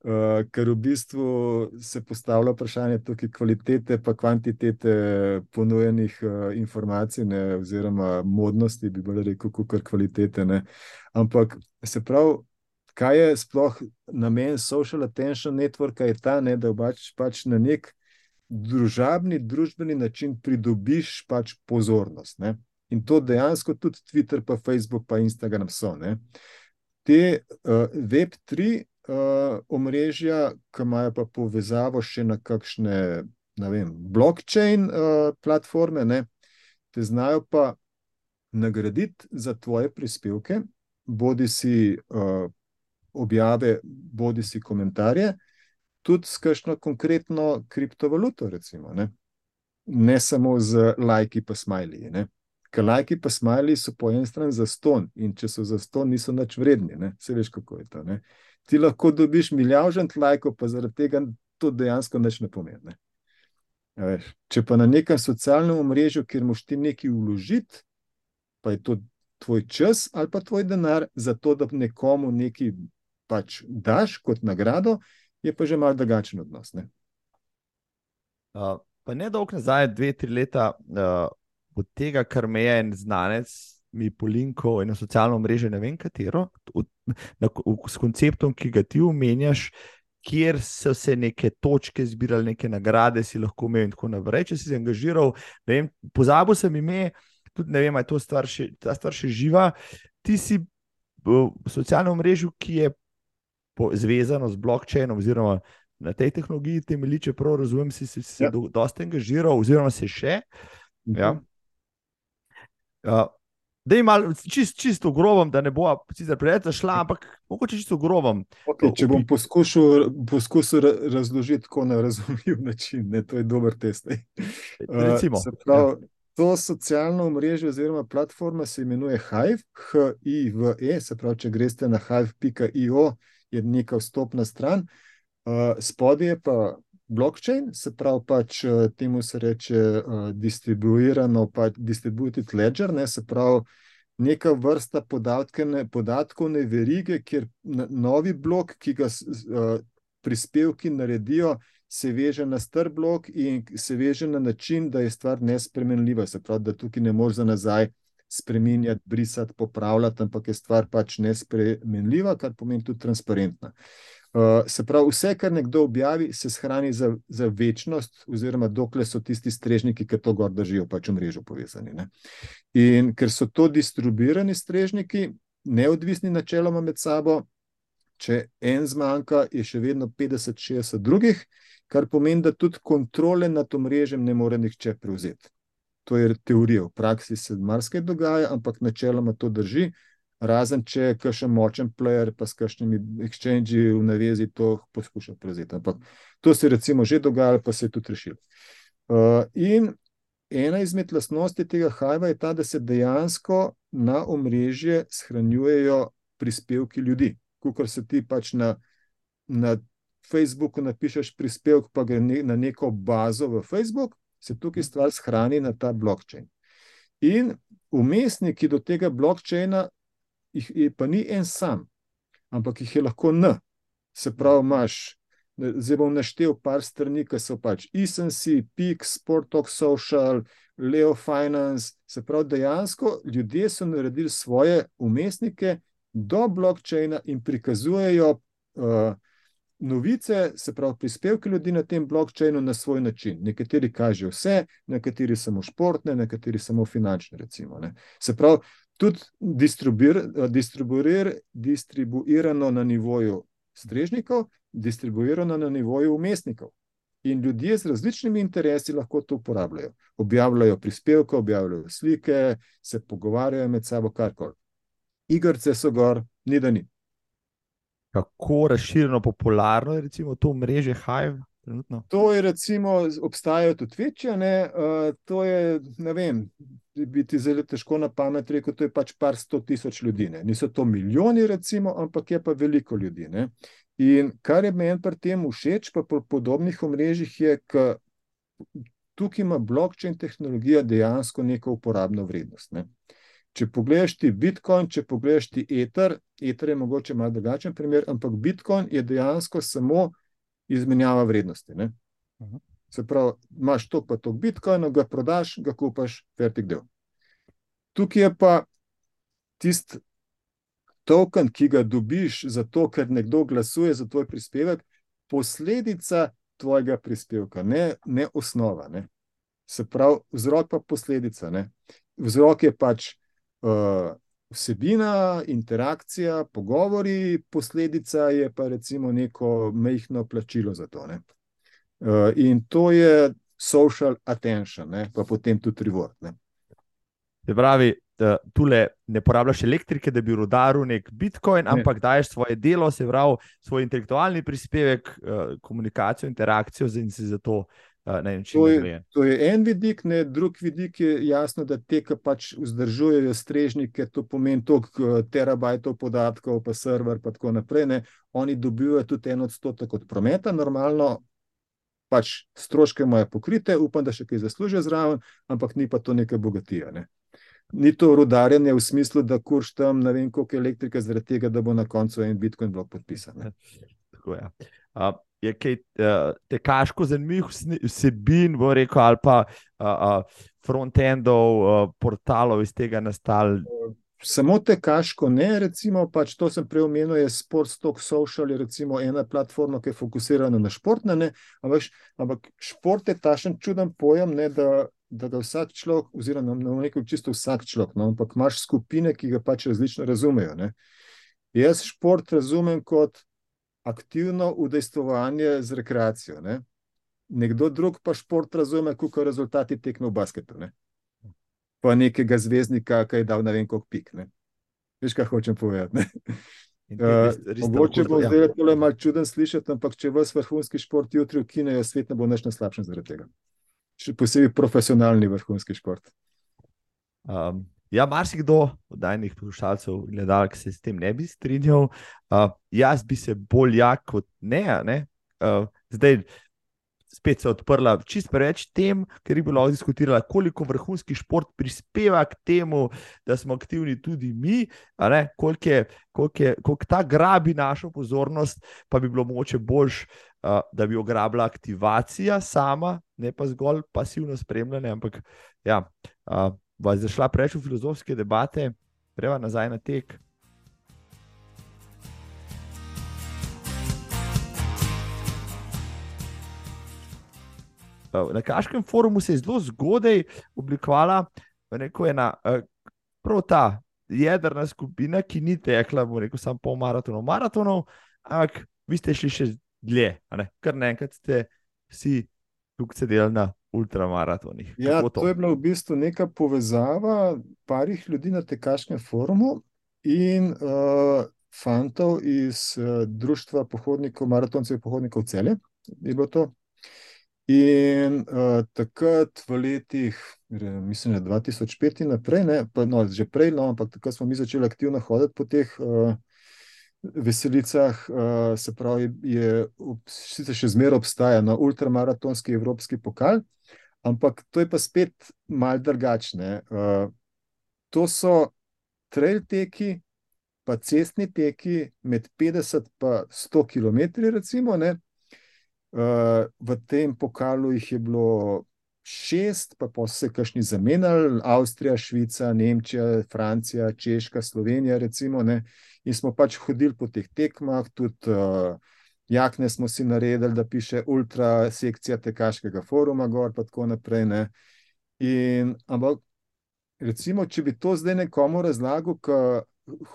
Uh, ker v bistvu se postavlja vprašanje tukaj kvalitete in kvantitete ponujenih uh, informacij, ne, oziroma modnosti, bi bolj rekel, kot kvalitete. Ne. Ampak se pravi, kaj je sploh namen social attention networka, je ta, ne, da pač, pač na nek družabni, družbeni način pridobiš pač pozornost. Ne? In to dejansko tudi Twitter, pa Facebook, pa Instagram so. Ne? Te uh, Web3 uh, omrežja, ki imajo pa povezavo še na kakšne, ne vem, blockchain uh, platforme, ne? te znajo pa nagraditi za tvoje prispevke, bodi si uh, objave, bodi si komentarje, tudi s kakšno konkretno kriptovaluto, recimo. Ne, ne samo z lajki pa smajli. Ker lajki pa smajli so po eni strani za ston in če so za ston, niso nič vredni. Ne? Se veš, kako je to. Ne? Ti lahko dobiš milijožent lajkov, pa zaradi tega to dejansko nič ne pomeni. Ne? Veš, če pa na nekem socialnem omrežju, kjer moš ti nekaj vložiti, pa je to tvoj čas ali pa tvoj denar, za to, da nekomu nekaj pač daš kot nagrado, je pa že malo drugačen odnos. Ne? Uh, pa ne dolgo nazaj, dve, tri leta, uh, od tega, kar me je en znanec, mi polinkal eno socialno mrežo, ne vem katero, v, na, v, s konceptom, ki ga ti omenjaš. Kjer so se neke točke zbirale, neke nagrade si lahko imel, in tako naprej. Če si se angažiral, pozabil sem ime, tudi ne vem, ali je stvar še, ta stvar še živa. Ti si v socialnem mrežu, ki je zvezano z blockchainom, oziroma na tej tehnologiji temelji, če prav razumem, si, si se ja. dosta angažiral, oziroma se še. Uh ja. Uh, da je malo čist, čisto grobom, da ne bo sicer preveč šla, ampak mogoče čisto grobom. Okay, če bom poskušal, poskušal razložiti tako na razumljiv [laughs] način, ne, to je dober test. Uh, prav, ja. To socialno mrežo oziroma platforma se imenuje Hive, H-I-V-E, se pravi, če greste na hive.io, je neka vstopna stran. Uh, spodaj je pa blockchain, se pravi, pač eh, temu se reče uh, distribuirano, pač distributed ledger, ne, se pravi, neka vrsta podatkovne, podatkovne verige, kjer novi blok, ki ga uh, prispevki naredijo, se veže na star blok in se veže na način, da je stvar nespremenljiva. Se pravi, da tukaj ne moreš za nazaj spremenjati, brisati, popravljati, ampak je stvar pač nespremenljiva, kar pomeni tudi transparentna. Uh, se pravi, vse, kar nekdo objavi, se shrani za, za večnost, oziroma dokler so tisti strežniki, ki to gor držijo, pač v mrežo povezani. Ne? In ker so to distribuirani strežniki, neodvisni načeloma med sabo, če en zmanjka, je še vedno 50-60 drugih, kar pomeni, da tudi kontrole nad omrežjem ne more nihče prevzeti. To je teorija, v praksi se marsikaj dogaja, ampak načeloma to drži razen če je kakšen močen player, pa s kakšnimi exchangi v navezi to poskuša prevzeti. Ampak to se je recimo že dogajalo, pa se je tudi rešilo. Uh, in ena izmed lastnosti tega hajva je ta, da se dejansko na omrežje shranjujejo prispevki ljudi. Kukor se ti pač na, na Facebooku napišeš prispevek, pa gre ne, na neko bazo v Facebook, se tukaj stvar shrani na ta blockchain. In umestniki do tega blockchaina jih je pa ni en sam, ampak jih je lahko N. Se pravi, imaš, zdaj bom naštel par strani, ki so pač Essence, Peak, Sportok Social, Leo Finance. Se pravi, dejansko ljudje so naredili svoje umestnike do blockchaina in prikazujejo uh, novice, se pravi, prispevke ljudi na tem blockchainu na svoj način. Nekateri kažejo vse, nekateri samo športne, nekateri samo finančne. Recimo, se pravi, tudi distribuir, distribuirano na nivoju strežnikov, distribuirano na nivoju umestnikov. In ljudje z različnimi interesi lahko to uporabljajo. Objavljajo prispevke, objavljajo slike, se pogovarjajo med sabo, karkoli. Igrice so gor, ni da ni. Kako razširjeno, popularno je recimo to mreže Hive? Trenutno. To je, recimo, obstajajo tudi večje. Uh, to je, ne vem, biti zelo težko na pamet reči, to je pač par sto tisoč ljudi. Ne. Niso to milijoni, recimo, ampak je pa veliko ljudi. Ne. In kar je meni pri tem všeč, pa po podobnih omrežjih, je, da tukaj ima blockchain tehnologija dejansko neko uporabno vrednost. Ne. Če pogledaš ti Bitcoin, če pogledaš ti Ether, Ether je mogoče malo drugačen primer, ampak Bitcoin je dejansko samo izmenjava vrednosti. Ne. Se pravi, imaš to, pa to Bitcoin, ga prodaš, ga kupaš, vertik del. Tukaj je pa tisti token, ki ga dobiš zato, ker nekdo glasuje za tvoj prispevek, posledica tvojega prispevka, ne, ne osnova. Ne. Se pravi, vzrok pa posledica. Ne. Vzrok je pač uh, vsebina, interakcija, pogovori, posledica je pa recimo neko mehko plačilo za to. Ne. Uh, in to je social attention, ne? pa potem tudi reward. Ne? Se pravi, tule ne porabljaš elektrike, da bi rodaril nek Bitcoin, ne. ampak daješ svoje delo, se pravi, svoj intelektualni prispevek, uh, komunikacijo, interakcijo in si za Ne, to, je, to je en vidik, ne, drug vidik je jasno, da te, ki pač vzdržujejo strežnike, to pomeni toliko terabajtov podatkov, pa server, pa tako naprej. Ne, oni dobivajo tudi en odstotek od prometa, normalno, pač stroške imajo pokrite, upam, da še kaj zaslužijo zraven, ampak ni pa to neka bogatija. Ne. Ni to rudarjenje v smislu, da kurš tam ne vem, koliko elektrike, zaradi tega, da bo na koncu en Bitcoin blok podpisan. [laughs] Tako je. Ja je kaj uh, tekaško zanimivih vsebin, bo rekel, ali pa uh, uh, frontendov, uh, portalov iz tega nastali. Samo tekaško ne, recimo, pač to sem prej omenil, je Sportstalk Social, recimo ena platforma, ki je fokusirana na športne, ne, ampak, ampak šport je tašen čuden pojem, ne, da, da ga vsak človek, oziroma na nekem čisto vsak človek, no, ampak imaš skupine, ki ga pač različno razumejo. Ne. Jaz šport razumem kot aktivno udejstvovanje z rekreacijo. Ne? Nekdo drug pa šport razume, kot rezultati tekme v basketu. Ne? Pa nekega zvezdnika, ki je dal ne vem koliko pik. Ne? Veš, kaj hočem povedati. Uh, mogoče bo ja. zdaj to malo čuden slišati, ampak če vas vrhunski šport jutri ukinejo, svet ne bo več na slabšem zaradi tega. Še posebej profesionalni vrhunski šport. Um, Ja, marsikdo od dajnih poslušalcev in gledalcev se s tem ne bi strinjal. Uh, jaz bi se bolj jak kot ne. ne? Uh, zdaj, spet se je odprla čist preveč tem, ker je bilo diskutirala, koliko vrhunski šport prispeva k temu, da smo aktivni tudi mi, koliko, je, koliko, je, koliko ta grabi našo pozornost, pa bi bilo mogoče boljš, uh, da bi ograbila aktivacija sama, ne pa zgolj pasivno spremljanje. Ampak ja. Uh, bo zašla preveč v filozofske debate, greva nazaj na tek. Na Kaškem forumu se je zelo zgodaj oblikovala ena, prav ta jedrna skupina, ki ni tekla, bo rekel, samo pol maratonov, maratonov, ampak vi ste šli še dlje, kar naenkrat ste vsi tukaj sedeli na ultramaratonih. Ja, to? to je bila v bistvu neka povezava parih ljudi na tekaškem forumu in uh, fantov iz uh, Društva pohodnikov, maratoncev in pohodnikov celje. In uh, takrat v letih, mislim, 2005 in naprej, ne, pa, no, že prej, no, ampak takrat smo mi začeli aktivno hoditi po teh uh, veselicah, uh, se pravi, je sicer še zmeraj obstaja na no, ultramaratonski evropski pokal, ampak to je pa spet mal drugačne. Uh, to so trail teki, pa cestni teki med 50 in 100 km. Recimo, uh, v tem pokalu jih je bilo šest, pa pa so se kašni zamenjali, Avstrija, Švica, Nemčija, Francija, Češka, Slovenija. Recimo, in smo pač hodili po teh tekmah, tudi. Uh, jakne smo si naredili, da piše ultra sekcija tekaškega foruma, gor pa tako naprej. In, ampak, recimo, če bi to zdaj nekomu razlagal, ki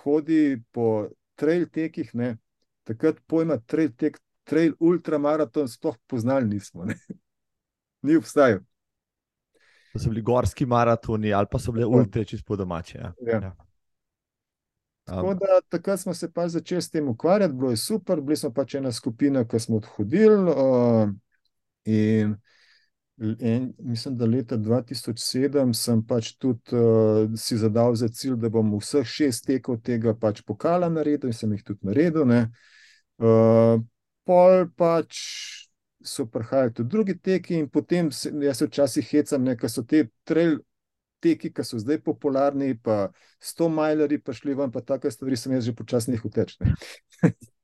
hodi po trail tekih, ne, takrat pojma trail tek, trail ultramaraton, sploh poznali nismo. Ne. Ni obstajal. To so bili gorski maratoni, ali pa so bile ultra, če smo domači. Ja. Ja. Ja. Tako da takrat smo se pač začeli s tem ukvarjati, bilo je super, bili smo pač ena skupina, ki smo odhodili. Uh, in, in mislim, da leta 2007 sem pač tudi uh, si zadal za cilj, da bom vseh šest tekov tega pač pokala naredil in sem jih tudi naredil. Uh, pol pač so prihajali tudi drugi teki in potem se, jaz se včasih hecam, ker so te trail teki, ki so zdaj popularni, pa sto majleri, pa šli vam, pa take stvari, sem jaz že počasnih utečne. [laughs]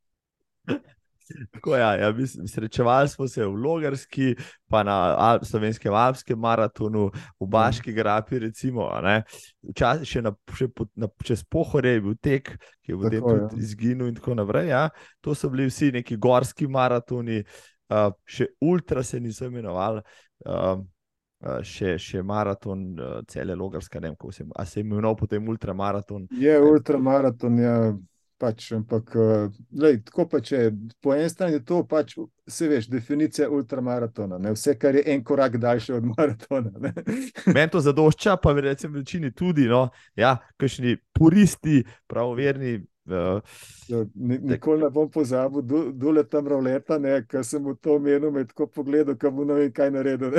Tako, ja, ja, srečevali smo se v Logarski, pa na Al slovenskem Alpskem maratonu, v Baški grapi. Recimo, Včasih še, na, še po, na, čez pohore je bil tek, ki je v tem tudi ja. izginil, in tako naprej. Ja. To so bili vsi neki gorski maratoni, uh, še ultra se niso imenovali. Uh, Eh, še, še maraton, uh, cele logarske, ne vem, kako se, se je imenoval potem ultramaraton. Je ultramaraton, ja. Pač, ampak, uh, lej, tako pa če po eni strani je to, pač, se veš, definicija ultramaratona. Ne? Vse, kar je en korak daljši od [laughs] maratona. Meni to zadošča, pa verjetno večini tudi, no, ja, kakšni puristi, pravoverni. Uh, ja, nikoli ne bom pozabil, dole tam roleta, ker sem v to menil, med ko pogledal, kam bo ne vem, kaj naredil.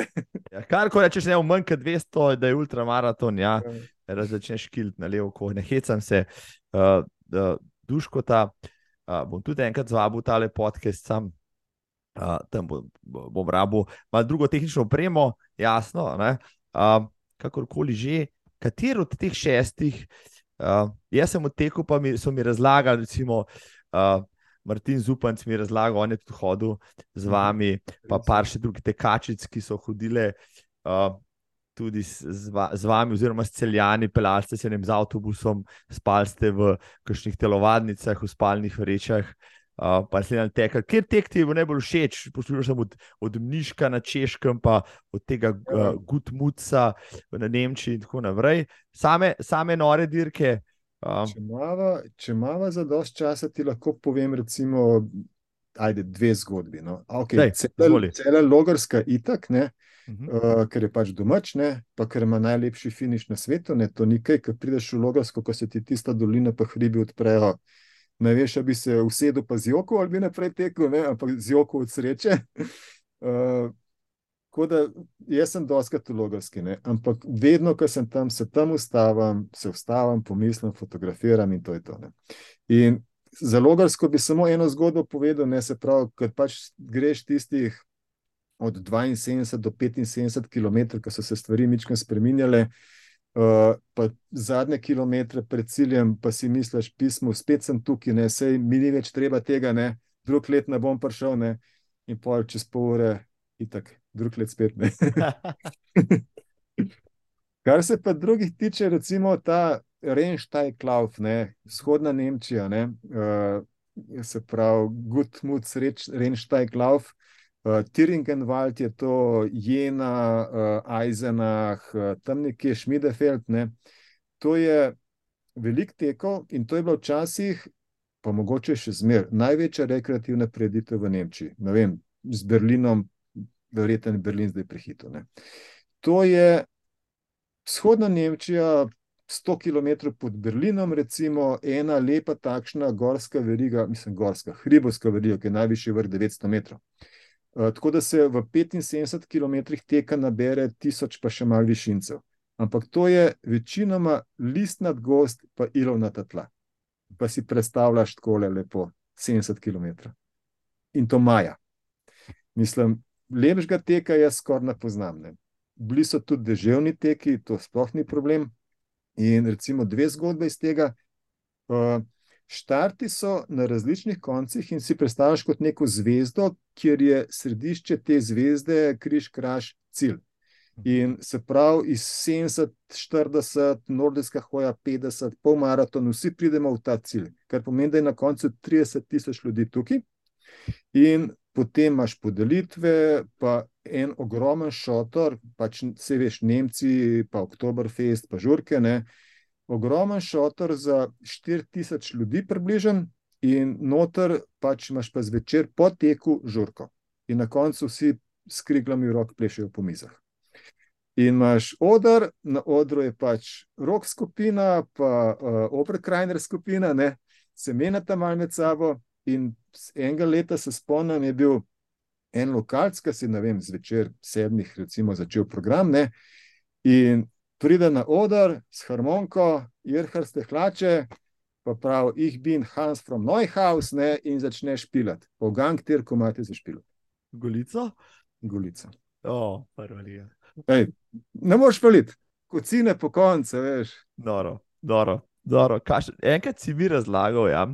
Ja, kar ko rečeš, ne v manj kot 200, da je ultramaraton, ja, ja. začneš kilt na levo, ko ne hecam se. Uh, uh, Duškota, uh, bom tudi enkrat zvabil tale podcast, sam uh, tam bom, bom rabu, malo drugo tehnično opremo, jasno. Uh, kakorkoli že, katero od teh šestih, uh, jaz sem odtekel, pa mi, so mi razlagali, recimo. Uh, Martin Zupanc mi je razlagal, on je tudi hodil z mhm. vami, pa par še drugih tekačic, ki so hodile. Uh, tudi z, z vami, oziroma s celjani, pelali ste se ne z avtobusom, spali ste v kakšnih telovadnicah, v spalnih vrečah. Uh, pa se nam teka, kjer tek ti je najbolj všeč, poslušaj sem od, od Mniška na Češkem, pa od tega uh, Gutmuca na Nemčiji in tako naprej. Same, same nore dirke. Uh. Če imamo za dost časa, ti lahko povem, recimo, ajde, dve zgodbi. No. Okay, Cela logarska itak, ne. Uh, Uh -huh. uh, ker je pač domač, ne, pa ker ima najlepši finiš na svetu. Ne, to ni kaj, ki prideš v Logarsko, ko se ti tista dolina, pa hribi odprejo. Ne veš, da bi se usedel, pa z joko ali bi naprej tekel, ne, ampak z joko od sreče. [laughs] Uh, da, jaz sem doskrat v Logarski, ne, ampak vedno, ko sem tam, se tam ustavim, se ustavim, pomislim, fotografiram in to je to. Ne. In za Logarsko bi samo eno zgodbo povedal, ne se pravi, ker pač greš tistih od 72 do 75 km, ko so se stvari mičkam spremenjale. Uh, pa zadnje kilometre pred ciljem, pa si misliš, pismo, spet sem tukaj, ne, sej mi ni več treba tega, ne, drug let ne bom prišel, ne, in pol čez pol ure, in tako, drug let spet ne. [laughs] Kar se pa drugih tiče, recimo ta Renštaj Klauf, ne, vzhodna Nemčija, ne, uh, se pravi, Gutmut, Renštaj Klauf, Tiringenwald je to, Jena, uh, Eisenach, uh, tam nekje Schmidefeld. Ne. To je velik teko in to je bilo včasih, pa mogoče še zmer, največja rekreativna preditev v Nemčiji. Ne vem, z Berlinom, verjetno je Berlin zdaj prehito. Ne. To je vzhodna Nemčija, 100 km pod Berlinom, recimo ena lepa takšna gorska veriga, mislim, gorska, hribovska veriga, ki je najvišji vrh 900 metrov. Eh, tako da se v 75 km teka nabere tisoč, pa še malo višincev. Ampak to je večinoma listnat gost, pa ilovnata tla. Pa si predstavljaš tako lepo 70 km. In to maja. Mislim, lepšega teka jaz skoraj ne poznam. Ne. Bili so tudi deževni teki, to sploh ni problem. In recimo dve zgodbe iz tega. Uh, Štarti so na različnih koncih in si predstavljaš kot neko zvezdo, kjer je središče te zvezde, križ, kraž, cilj. In se pravi, iz 70, 40, nordijska hoja, 50, pol maraton, vsi pridemo v ta cilj, kar pomeni, da je na koncu 30 tisoč ljudi tukaj. In potem imaš podelitve, pa en ogromen šotor, pač vse veš, Nemci, pa Oktoberfest, pa žurke. Ne? Ogromen šotor za 4000 ljudi, približen, in noter pač imaš pa zvečer po teku žurko. In na koncu vsi s kriglami v rok plešejo po mizah. In imaš odr, na odru je pač rok skupina, pa uh, oprekrajner skupina, ne, se menjata mal med sabo. In enega leta se spomnim, je bil en lokalc, ki si, ne vem, zvečer sedmih, recimo, začel program, ne, in pride na oder s harmoniko, irharste hlače, pa pravi, jih bin Hans from Neuhaus, ne, in začne špilati. Po gang, ter ko imate za špilati. Golico? Golico. O, prvalija. Ej, ne moreš špilati, kocine po koncu, veš. Doro, doro. Doro, kaš, enkrat si mi razlagal, ja,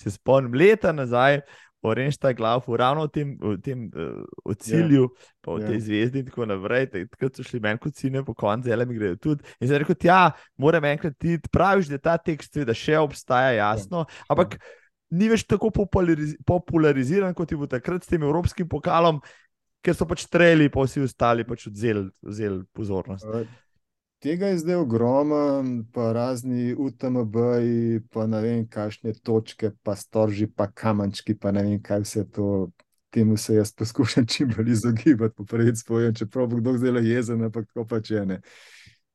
se spomnim leta nazaj, Orenštaj glav, ravno v tem, v tem uh, cilju, yeah. Ja. pa v yeah. tej ja. zvezdi in tako naprej. Takrat so šli meni kot cine, po koncu zelo mi grejo tudi. In zdaj rekel, ja, moram enkrat ti praviš, da ta tekst da še obstaja, jasno, yeah. Ja. ampak yeah. ni več tako populariz populariziran, kot je bil takrat s tem evropskim pokalom, ker so pač streli, pa vsi ostali pač odzeli, odzeli pozornost. Tega je zdaj ogromen, pa razni UTMB-ji, pa ne vem, kakšne točke, pa storži, pa kamenčki, pa ne vem, kaj vse to. Temu se jaz poskušam [laughs] čim bolj izogibati, po prvi spojem, čeprav bo kdo zelo jezen, ampak tako pač je.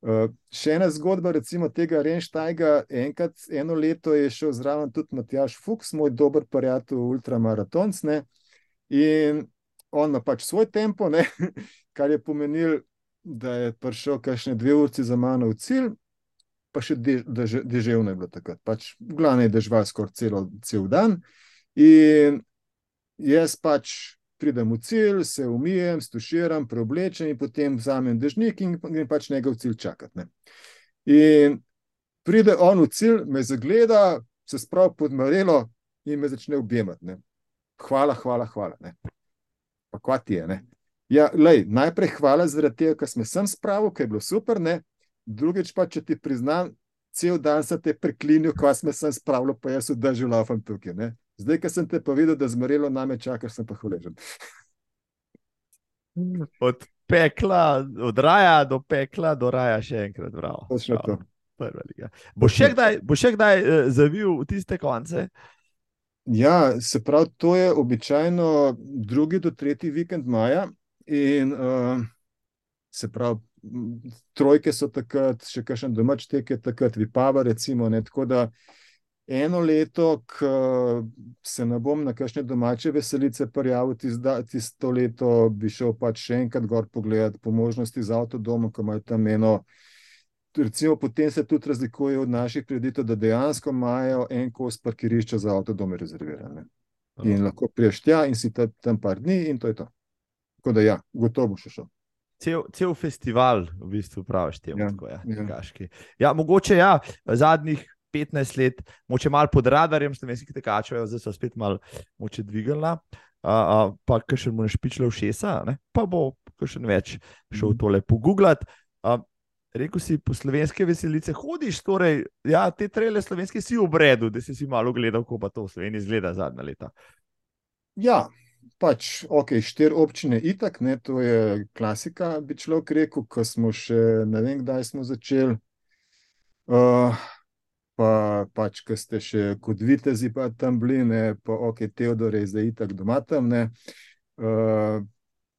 Uh, še ena zgodba, recimo tega Renštajga, enkrat, eno leto je šel zraven tudi Matjaš Fuchs, moj dober prijatelj, ultramaratonc, ne? in on ima pač svoj tempo, ne? [laughs] kar je pomenil, da je prišel kakšne dve uri za mano v cilj, pa še deževno je bilo takrat. Pač, glavno je dežval skoraj celo, cel dan. In jaz pač pridem v cilj, se umijem, stuširam, preoblečem in potem vzamem dežnik in grem pač njega v cilj čakati. Ne. In pride on v cilj, me zagleda, se spravi pod marelo in me začne objemati. Hvala, hvala, hvala. Ne. Pa kva ti je? Ne. Ja, lej, najprej hvala zaradi tega, ker sem sem spravil, ker je bilo super, ne? drugič pa, če ti priznam, cel dan sem te preklinil, ko sem sem spravil, pa jaz vdržal lafam tukaj. Ne? Zdaj, ker sem te pa videl, da zmrelo name čaka, sem pa hvaležen. Od pekla, od raja do pekla, do raja še enkrat. Točno to. Bo še kdaj, bo še kdaj uh, zavil v tiste konce? Ja, se pravi, to je običajno drugi do tretji vikend maja. In uh, se pravi, trojke so takrat, še kakšen domač tek je takrat, vipava, recimo. Ne, tako da eno leto, ko se ne bom na kakšne domače veselice prijavil, tisto leto bi šel pač še enkrat gor pogledati po možnosti z avtodomom, ko imajo tam eno. Recimo, potem se tudi razlikuje od naših kreditov, da dejansko imajo en kos parkirišča za avtodome rezervirane. In lahko priješ tja in si tam par dni, in to je to. Tako da, ja, gotovo še šel. Cel, cel festival, v bistvu, praviš, te ja, ja. tekaški. Ja, mogoče ja, zadnjih 15 let, moče malo pod radarjem, slovenski tekači, zdaj so spet malo moče dvignila, pa kar še mu ne špičilo v šesa, ne? pa bo še več šel mm. tole pogooglati. Rekl si, po slovenske veselice hodiš, torej, ja, te trele slovenske si v bredu, da si si malo gledal, kako pa to v Sloveniji izgleda zadnja leta. Ja, pač, ok, štiri občine, itak, ne, to je klasika, bi človek rekel, ko smo še ne vem, kdaj smo začeli. Uh, pa pač, ki ste še kot vitezi, pa tam bili, ne, pa ok, Teodor je zdaj itak doma tam. Ne, uh,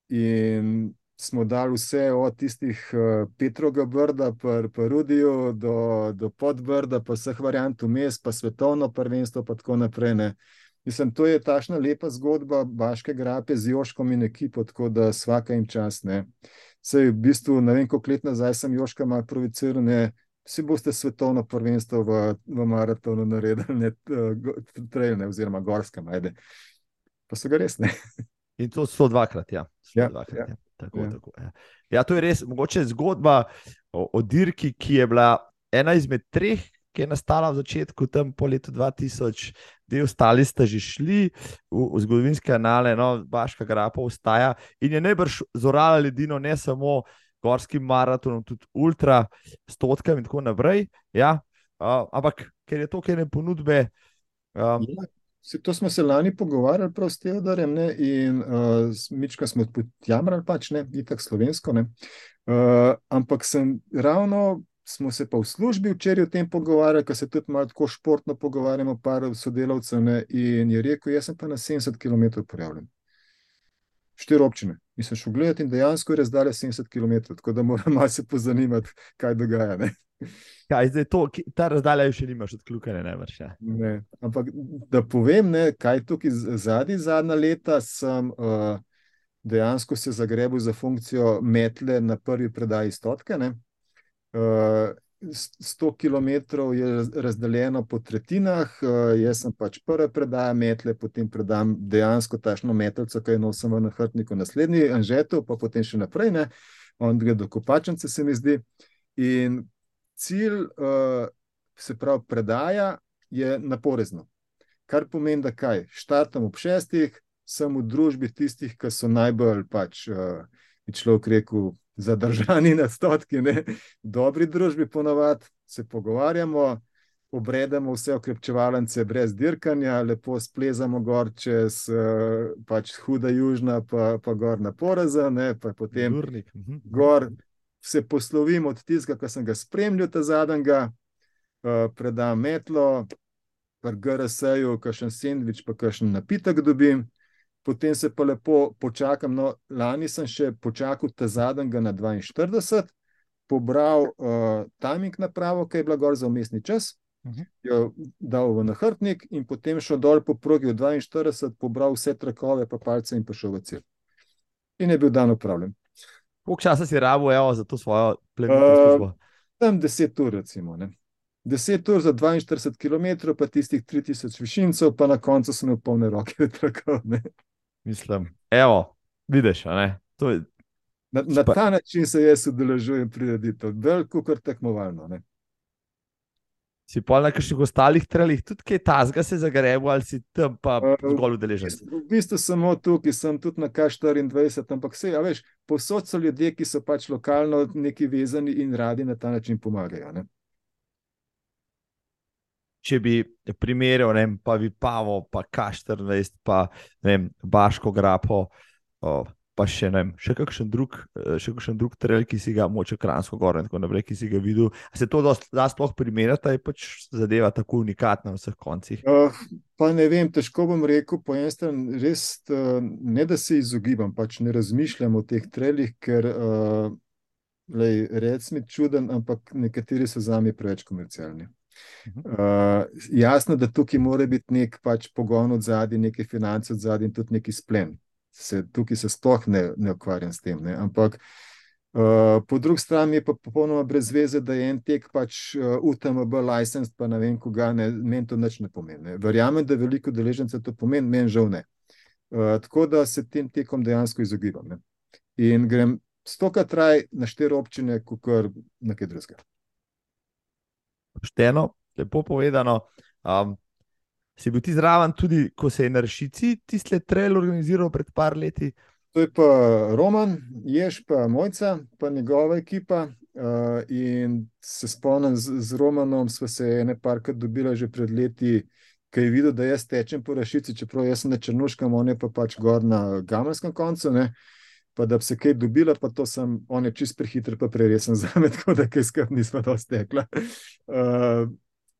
in smo dali vse od tistih uh, Petroga Brda, pa, pa Rudijo, do, do Podbrda, pa vseh variant vmes, pa svetovno prvenstvo, pa tako naprej. Ne. Mislim, to je tašna lepa zgodba Baške grape z Joškom in ekipo, tako da vsaka jim čas. Ne. Sej, v bistvu, ne vem, koliko let nazaj sem Joška malo provociral, ne, vsi boste svetovno prvenstvo v, v maratonu naredili, ne trajne, oziroma gorske, ajde. Pa so ga res ne. In to so dvakrat, ja. Ja, dvakrat, ja. ja. Tako, ja. Tako, ja. ja, to je res, mogoče zgodba o, o dirki, ki je bila ena izmed treh, ki je nastala v začetku, tam po letu 2000, dve ostali sta že šli v, v zgodovinske anale, no, Baška grapa ostaja in je najbrž zorala ledino, ne samo gorskim maratonom, tudi ultra, stotkami in tako naprej. Ja, uh, ampak ker je to, ker je ponudbe. Um, ja. Se, to smo se lani pogovarjali prav s Teodorjem ne? in uh, Mička smo podjamrali, pač ne, itak slovensko. Uh, ampak sem ravno smo se pa v službi včeraj o tem pogovarjali, ker se tudi malo tako športno pogovarjamo, par sodelavcev. Ne, in je rekel, jaz sem pa na 70 km prijavljen. Štiri občine. In sem šel gledati, in dejansko je razdalja 70 km, tako da moram malo se pozanimati, kaj dogaja. Ne. Kaj zdaj to, ta razdalja še nimaš odkljukane, ne vrš. Ja. Ne. Ampak da povem, ne, kaj tukaj zadnji zadnja leta sem uh, dejansko se zagrebil za funkcijo metle na prvi predaji stotke. Ne. 100 km je razdeljeno po tretjinah, uh, jaz sem pač prvi predajal metle, potem predam dejansko tašno metlico, ki je nosimo na hrbtniku, naslednji anžetov, pa potem še naprej, ne? on gre do kopačnice, se mi zdi. In cilj, uh, se pravi, predaja je naporezno. Kar pomeni, da kaj, štartam ob šestih, sem v družbi tistih, ki so najbolj pač, uh, človek rekel, zadržani na stotki, ne? v dobri družbi ponovadi se pogovarjamo, obredemo vse okrepčevalence brez dirkanja, lepo splezamo gor čez uh, pač huda južna, pa, pa gor na poraza, ne? pa potem Durnik. Mhm. gor. se poslovim od tistega, ki sem ga spremljal, ta zadnjega, uh, predam metlo, kar GRS-ju, kakšen sendvič, pa kakšen napitek dobim. Potem se pa lepo počakam. No, lani sem še počakal ta zadnjega na 42, pobral uh, timing napravo, ki je bila gor za umestni čas, uh -huh. jo dal v nahrbnik in potem šel dol po progi v 42, pobral vse trakove, pa palce in pa šel v cilj. In je bil dan upravljen. Koliko časa si rabo evo, za to svojo plemenito službo? Uh, tam 10 ur, recimo. Ne? 10 ur za 42 km, pa tistih 3000 višincev, pa na koncu sem imel polne roke trakov. Mislim, evo, vidiš, ne? To je Na, na ta način se jaz udeležujem prireditev, veliko kar tekmovalno. Ne? Si pa na kakšnih ostalih trelih, tudi kaj tasga se zagrebo, ali si tam pa uh, zgolj udeležen? V bistvu samo tukaj, sem tudi na K24, ampak vse, a veš, posod so ljudje, ki so pač lokalno neki vezani in radi na ta način pomagajo. Ne? Če bi primerjal, ne vem, pa Vipavo, pa K24, pa ne vem, Baško grapo, oh, pa še ne, še kakšen drug, eh, še kakšen drug trail, ki si ga moče Kransko gor in tako naprej, ki si ga videl. Se to da sploh primerjati, je pač zadeva tako unikatna na vseh koncih? Uh, pa ne vem, težko bom rekel, po enem strani res uh, ne da se izogibam, pač ne razmišljam o teh trailih, ker uh, rec mi čuden, ampak nekateri so za me preveč komercialni. Uh, jasno, da tukaj mora biti nek pač pogon od zadaj, neke finance od zadaj in tudi neki splen se, tukaj se sploh ne, ne ukvarjam s tem. Ne? Ampak uh, po drugi strani je pa popolnoma brez veze, da je en tek pač uh, UTMB license, pa ne vem, koga ne, meni to nič ne pomeni. Ne? Verjamem, da veliko deležencev to pomeni, meni žal ne. Uh, tako da se tem tekom dejansko izogibam. Ne? In grem stokrat traj na štiri občine, kot kar nekaj drugega. Pošteno, lepo povedano. Um, Si bil ti zraven tudi, ko se je na Ršici tiste trail organiziral pred par leti? To je pa Roman, Jež pa Mojca, pa njegova ekipa. Uh, in se spomnim, z, z Romanom smo se ene parkrat dobili že pred leti, ki je videl, da jaz tečem po Ršici, čeprav jaz sem na Črnuškem, on je pa pač gor na Gamelskem koncu. Ne? Pa da bi se kaj dobila, pa to sem, on je čist prehiter, pa preresen [laughs] za me, tako da kaj skrb nismo dosti tekla. Uh,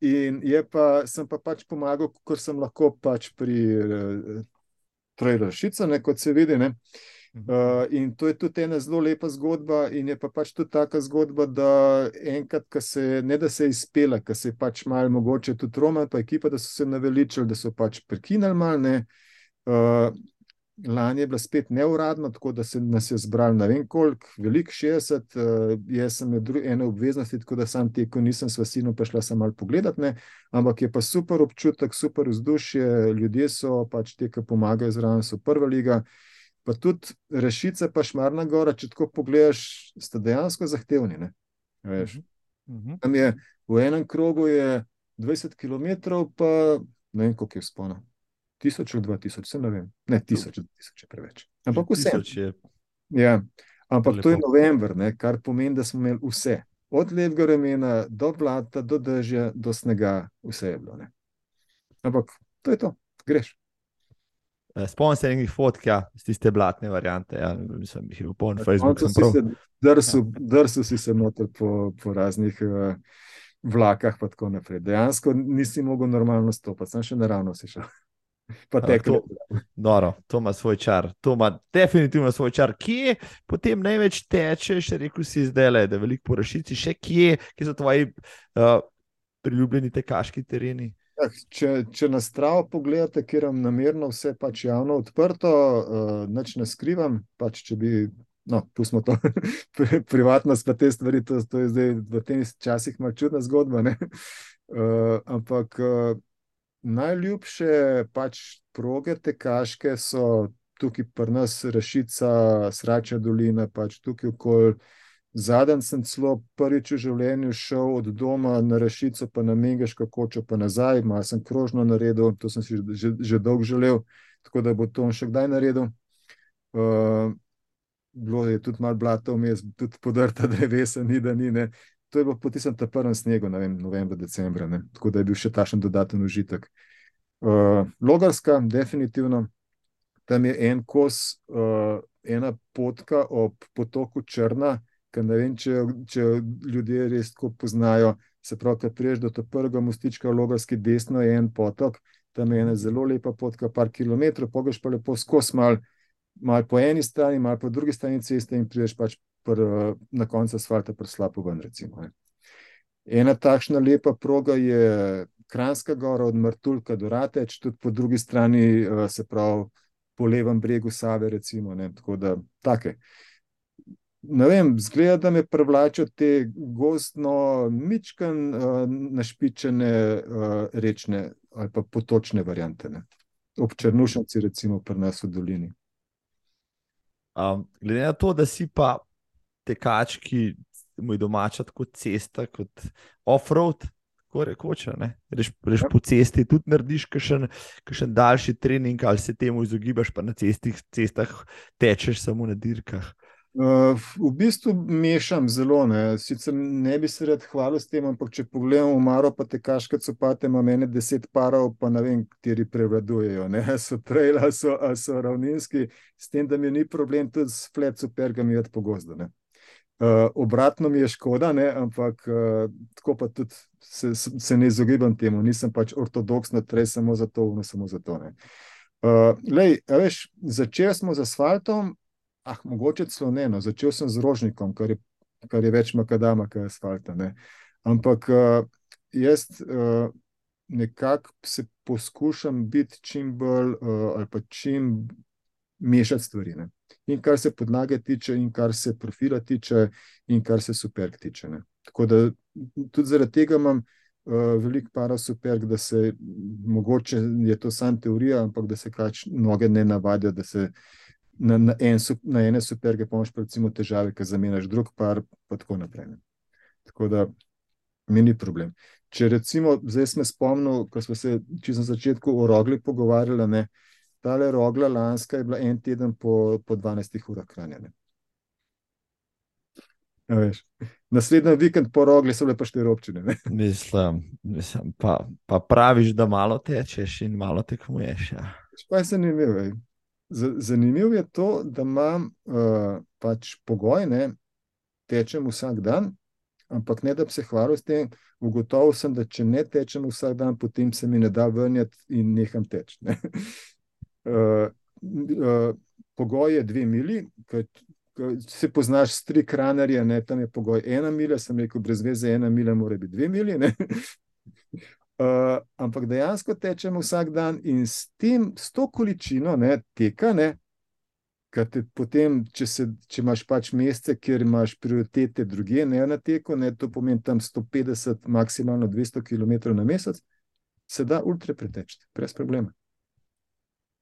In pa, sem pa pač pomagal, kot sem lahko pač pri uh, Trojrašicu, kot se vidi. Uh, in to je tudi ena zelo lepa zgodba, in je pa pač tudi taka zgodba, da enkrat, ko se ne da se je izpela, ko se je pač malo mogoče tudi Roman, pa ekipa, da so se naveličali, da so pač prekinili malo. Uh, Lani je bila spet neuradna, tako da se nas je zbralo ne vem koliko, veliko 60, uh, jaz sem imel ene obveznosti, tako da sam teko nisem s vasino prišla sem malo pogledati, ne? ampak je pa super občutek, super vzdušje, ljudje so pač te, ki pomagajo zraven, so prva liga. Pa tudi rešice, pa šmarna gora, če tako pogledaš, sta dejansko zahtevni. Ne? Veš, uh -huh. Tam je v enem krogu je 20 km, pa ne vem, koliko je spona tisoč ali dva tisoč, se ne vem, ne tisoč, tisoč je preveč. Ampak vse. Je... Ja. Ampak to je november, ne? kar pomeni, da smo imeli vse. Od lepega remena do blata, do dežja, do snega, vse je bilo. Ne? Ampak to je to, greš. E, spomnim se nekih fotk, ja, z tiste blatne variante. Ja, mislim, jih je bil poln Facebook. Drsu si se noter po, po raznih uh, vlakah, pa tako naprej. Dejansko nisi mogel normalno stopiti, sem še naravno si šel. Pa tekel. To, to ima svoj čar, to ima definitivno svoj čar. Kje potem največ tečeš, rekel si zdaj, le, da je veliko porašici, še kje, kje so tvoji uh, priljubljeni tekaški tereni? Ja, če, če na stravo pogledate, ker imam namerno vse pač javno odprto, uh, nič ne skrivam, pač če bi, no, pustimo to, [laughs] privatnost pa te stvari, to, to je zdaj v tem časih malo čudna zgodba, uh, ampak uh, najljubše pač proge tekaške so tukaj pri nas, Rešica, Srača dolina, pač tukaj okoli. Zadnji sem celo prvič v življenju šel od doma na Rešico, pa na Mengeško kočo, pa nazaj, malo sem krožno naredil, to sem si že, že dolgo želel, tako da bo to še kdaj naredil. Uh, bilo je tudi malo blato vmes, tudi podrta drevesa, ni da ni, ne to je bilo po tistem prvem snegu, ne vem, novembra, decembra, ne? tako da je bil še tašen dodaten užitek. Uh, Logarska, definitivno, tam je en kos, uh, ena potka ob potoku Črna, ker ne vem, če, če ljudje res tako poznajo. Se pravi, kad priješ do prvega mostička Logarski desno, je en potok, tam je ena zelo lepa potka, par kilometrov, pogajš pa lepo skozi mal, mal po eni strani, mal po drugi strani ceste in priješ pač pr, na koncu asfalta preslapo ven, recimo. Ne. Ena takšna lepa proga je Kranska gora od Martulka do Rateč, tudi po drugi strani, eh, se pravi, po levem bregu Save, recimo, ne, tako da take. Ne vem, zgleda, da me privlačijo te gostno, mičken, uh, našpičene uh, rečne ali pa potočne variante. Ne. Ob Črnušnici, recimo, pri nas v dolini. Um, glede na to, da si pa tekač, ki mu je domača kot cesta, kot off-road, tako rekoč. Reš, reš ja. po cesti, tudi narediš kakšen daljši trening, ali se temu izogibaš, pa na cestih, cestah tečeš samo na dirkah. V bistvu mešam zelo. Ne. Sicer ne bi se rad hvalil s tem, ampak če pogledam v Maro, pa te kaške copate, ima meni deset parov, pa ne vem, kateri prevladujejo. Ne. [laughs] So traila, so, so ravninski, s tem, da mi ni problem tudi s flecu pergami od pogozda. Uh, obratno mi je škoda, ne, ampak uh, tako pa tudi se, se ne izogibam temu, nisem pač ortodoksno, trej samo za to, ne samo za to. Uh, lej, veš, začel smo z asfaltom, ah, mogoče celo ne, no, začel sem z rožnikom, kar je, kar je več makadama, kot asfalta. Ne. Ampak uh, jaz uh, nekako se poskušam biti čim bolj uh, ali pa čim mešati stvari. Ne in kar se podlage tiče, in kar se profila tiče, in kar se superg tiče. Ne. Tako da tudi zaradi tega imam uh, veliko para superg, da se mogoče je to samo teorija, ampak da se kač noge ne navadijo, da se na, na, en, na ene superge pomoč, recimo težave, ki zamenjaš drug par, pa tako naprej. Ne. Tako da mi ni problem. Če recimo, zdaj smo spomnili, ko smo se čisto na začetku o rogli pogovarjali, ne, Ta le rogla lanska je bila en teden po, po 12 urah hranjene. Ja, Naslednji vikend po rogli so bile pa štiri občine. [laughs] Mislim, mislim pa, pa praviš, da malo tečeš in malo tekmuješ. Ja. Pa je zanimivo. Zanimivo je to, da imam uh, pač pogoj, da tečem vsak dan, ampak ne da bi se hvalil s tem. Ugotovil sem, da če ne tečem vsak dan, potem se mi ne da vrniti in neham teči. uh, [laughs] uh, pogoj je dve mili, se poznaš s tri kranarje, ne, tam je pogoj ena mila, sem rekel, brez veze ena mila mora biti dve mili. Uh, ampak dejansko tečemo vsak dan in s, tem, s to količino ne, teka, ne, te potem, če, se, če imaš pač mesece, kjer imaš prioritete druge, ne na teku, ne, to pomeni tam 150, maksimalno 200 km na mesec, se da ultra preteči, brez problema.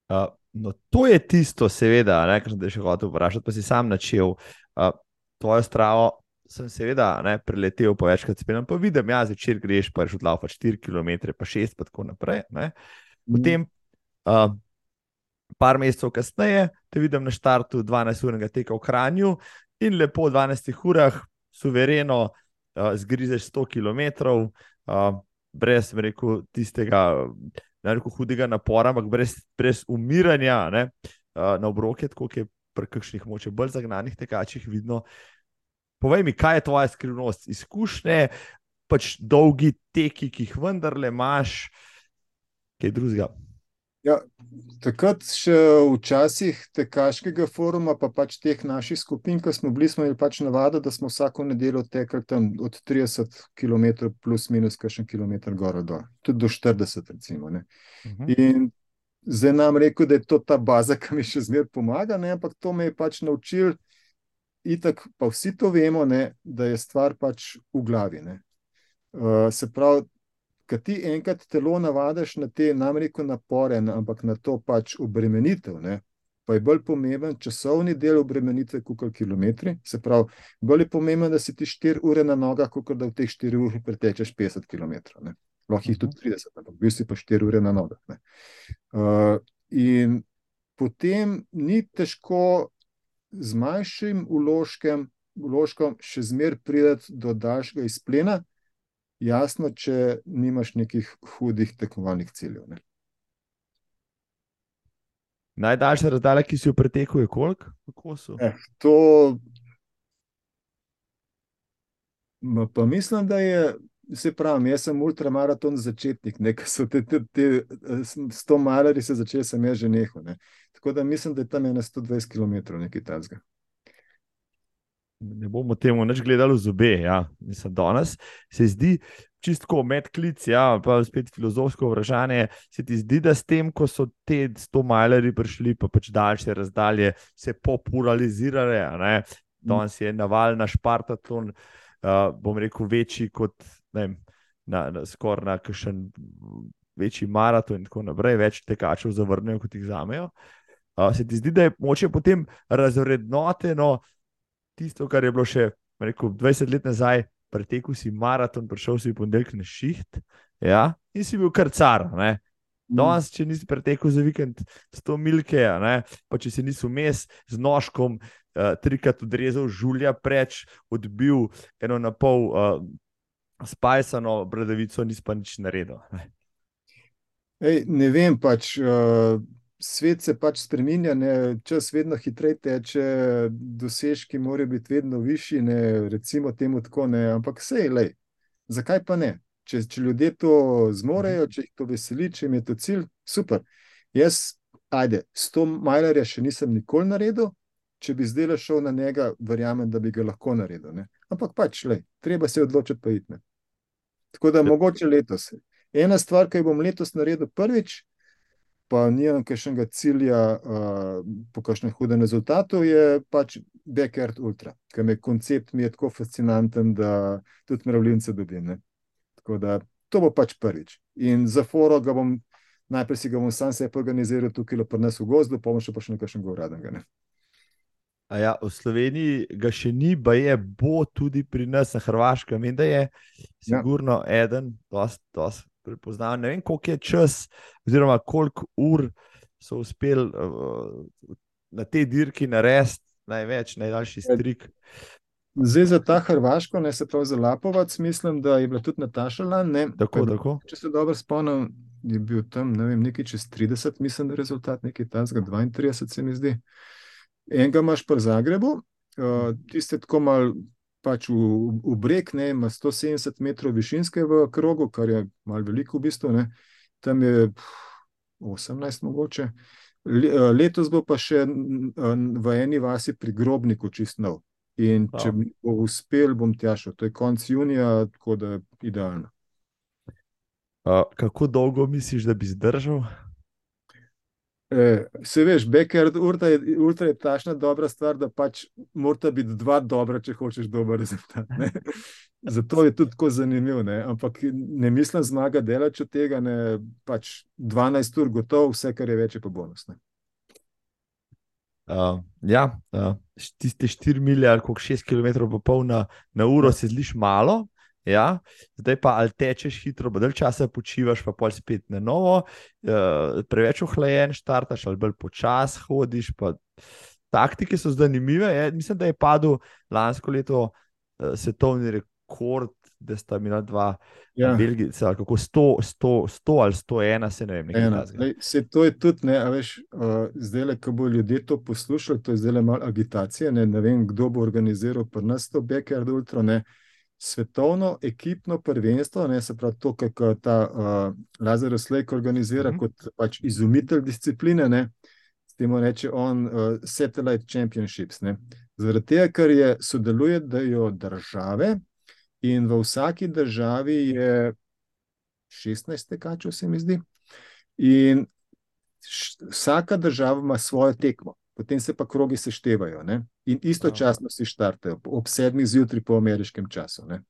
Uh, no, to je tisto, seveda, ne, kar sem še hotel vprašati, pa si sam načel. Uh, tvojo stravo sem seveda ne, preletel, pa večkrat spet pa vidim, ja, zvečer greš, pa rečeš odlava 4 km, pa 6, pa tako naprej. Ne. Potem, uh, par mesecev kasneje, te vidim na štartu 12-urnega teka v Kranju in lepo v 12 urah, suvereno, uh, zgrizeš 100 km, uh, brez, rekel, tistega neko hudega napora, ampak brez, brez umiranja ne, na obroke, kot je pri kakšnih moče bolj zagnanih tekačih vidno. Povej mi, kaj je tvoja skrivnost, izkušnje, pač dolgi teki, ki jih vendarle imaš, kaj drugega. Ja, takrat, še včasih tekaškega foruma, pa pač teh naših skupin, ki smo bili, smo imeli pač navado, da smo vsako nedeljo tekli tam od 30 km, plus minus, kakšen km gor do, tudi do 40, recimo. Uh mhm. -huh. In zdaj nam rekel, da je to ta baza, [laughs] ki mi še zmeraj pomaga, ne? ampak to me je pač naučil, itak pa vsi to vemo, ne? da je stvar pač v glavi. Uh, se pravi, Ker ti enkrat telo navadiš na te namreko napore, ampak na to pač obremenitev, ne, pa je bolj pomemben časovni del obremenitve, kot kilometri. Se pravi, bolj je pomemben, da si ti 4 ure na nogah, kot da v teh 4 urah pretečeš 50 km. Ne. Lahko jih tudi 30, ampak bil si pa 4 ure na nogah. Uh, in potem ni težko z manjšim uložkom, uložkom še zmeraj priti do daljšega izplena. Jasno, če nimaš nekih hudih tekmovalnih ciljev. Ne. Najdaljša razdalja, ki si jo pretekel, je koliko? Eh, to Ma pa mislim, da je, se pravi, jaz sem ultramaraton začetnik, nekaj so te, te, te 100 malari se začeli, sem jaz že nehal. Ne. Tako da mislim, da je tam ena 120 km nekaj tazga. Ne bomo temu več gledali v zobe. Ja. Mislim, danes se zdi čisto medklic, ja, pa spet filozofsko vprašanje. Se ti zdi, da s tem, ko so te 100 majleri prišli, pa pač daljše razdalje, se popularizirale? Danes je naval na Špartaton, uh, bom rekel, večji kot vem, na, na, skoraj na kakšen večji maraton in tako naprej, več tekačev zavrnejo, kot jih zamejo. Uh, se ti zdi, da je moče potem razrednoteno tisto, kar je bilo še rekel, 20 let nazaj, pretekel si maraton, prišel si v ponedeljek na šiht ja, in si bil kar car. Ne? Danes, če nisi pretekel za vikend 100 milke, ne? pa če si nisi vmes z nožkom uh, trikrat odrezal žulja preč, odbil eno na pol uh, spajsano bradavico, nisi pa nič naredil. Ne, Ej, ne vem pač. Uh svet se pač spremenja, ne, čas vedno hitreje teče, dosežki morajo biti vedno višji, ne, recimo temu tako, ne, ampak vse je le. Zakaj pa ne? Če, če ljudje to zmorejo, če jih to veseli, če jim je to cilj, super. Jaz, ajde, sto majlerja še nisem nikoli naredil, če bi zdaj šel na njega, verjamem, da bi ga lahko naredil. Ne. Ampak pač, le, treba se odločiti pa itne. Tako da mogoče letos. Ena stvar, ki jo bom letos naredil prvič, pa nimam kakšnega cilja uh, po kakšnem hudem rezultatu, je pač Backyard Ultra, ker mi koncept mi je tako fascinanten, da tudi mravljince dobim. Ne? Tako da to bo pač prvič. In za foro ga bom, najprej si ga bom sam sebi organiziral tukaj, pa nas v gozdu, pa bom še pa še nekaj uradnega. Ne? Ja, v Sloveniji ga še ni, pa je bo tudi pri nas na Hrvaškem. In da je ja. sigurno ja. eden, dosti, dosti prepoznal. Ne vem, koliko je čas, oziroma koliko ur so uspeli uh, na tej dirki narediti največ, najdaljši strik. Zdaj za ta Hrvaško, ne se pravi za Lapovac, mislim, da je bila tudi Nataša Lan. Tako, tako. Če se dobro spomnim, je bil tam ne vem, nekaj čez 30, mislim, da je rezultat nekaj tanskega, 32 se mi zdi. Enega imaš pa v Zagrebu, uh, tiste tako malo pač v, v breg, ne, ima 170 metrov višinske v krogu, kar je malo veliko v bistvu, ne. tam je 18 mogoče. Eh, letos bo pa še v eni vasi pri Grobniku čist nov. In če bo uspel, bom tjašel. To je konc junija, tako da je idealno. Uh, kako dolgo misliš, da bi zdržal? Eh, se veš, backyard ultra je, ultra je tašna dobra stvar, da pač mora biti dva dobra, če hočeš dober rezultat. Ne? [laughs] Zato je tudi tako zanimiv. Ne? Ampak ne mislim zmaga delati od tega, ne pač 12 ur gotovo, vse kar je več, pa bonus. Uh, ja, uh, tiste 4 milije ali 6 km na, na uro se zliš malo, Ja, zdaj pa ali tečeš hitro, bo dalj časa počivaš, pa pol spet na novo, uh, preveč ohlajen, štartaš ali bolj počasi hodiš. Taktike so zanimive. Je. Mislim, da je padel lansko leto uh, svetovni rekord, da sta imela dva ja. Belgijca, kako 100, 100, 100 ali 101, se ne vem. Ena, lej, se to je tudi, ne, veš, uh, zdaj le, ko bo ljudje to poslušali, to je zdaj le malo agitacije. Ne, ne vem, kdo bo organiziral pri nas to Backyard Ultra. Ne svetovno ekipno prvenstvo, ne se pravi to, kar ta uh, Lazar Slejk organizira mm -hmm. kot pač izumitelj discipline, ne, s tem reče on uh, Satellite Championships. Ne. Zaradi tega, ker je sodelujejo države in v vsaki državi je 16 tekačev, se mi zdi, in vsaka država ima svojo tekmo potem se pa krogi seštevajo ne? in istočasno si štartajo ob sedmih zjutraj po ameriškem času. Ne?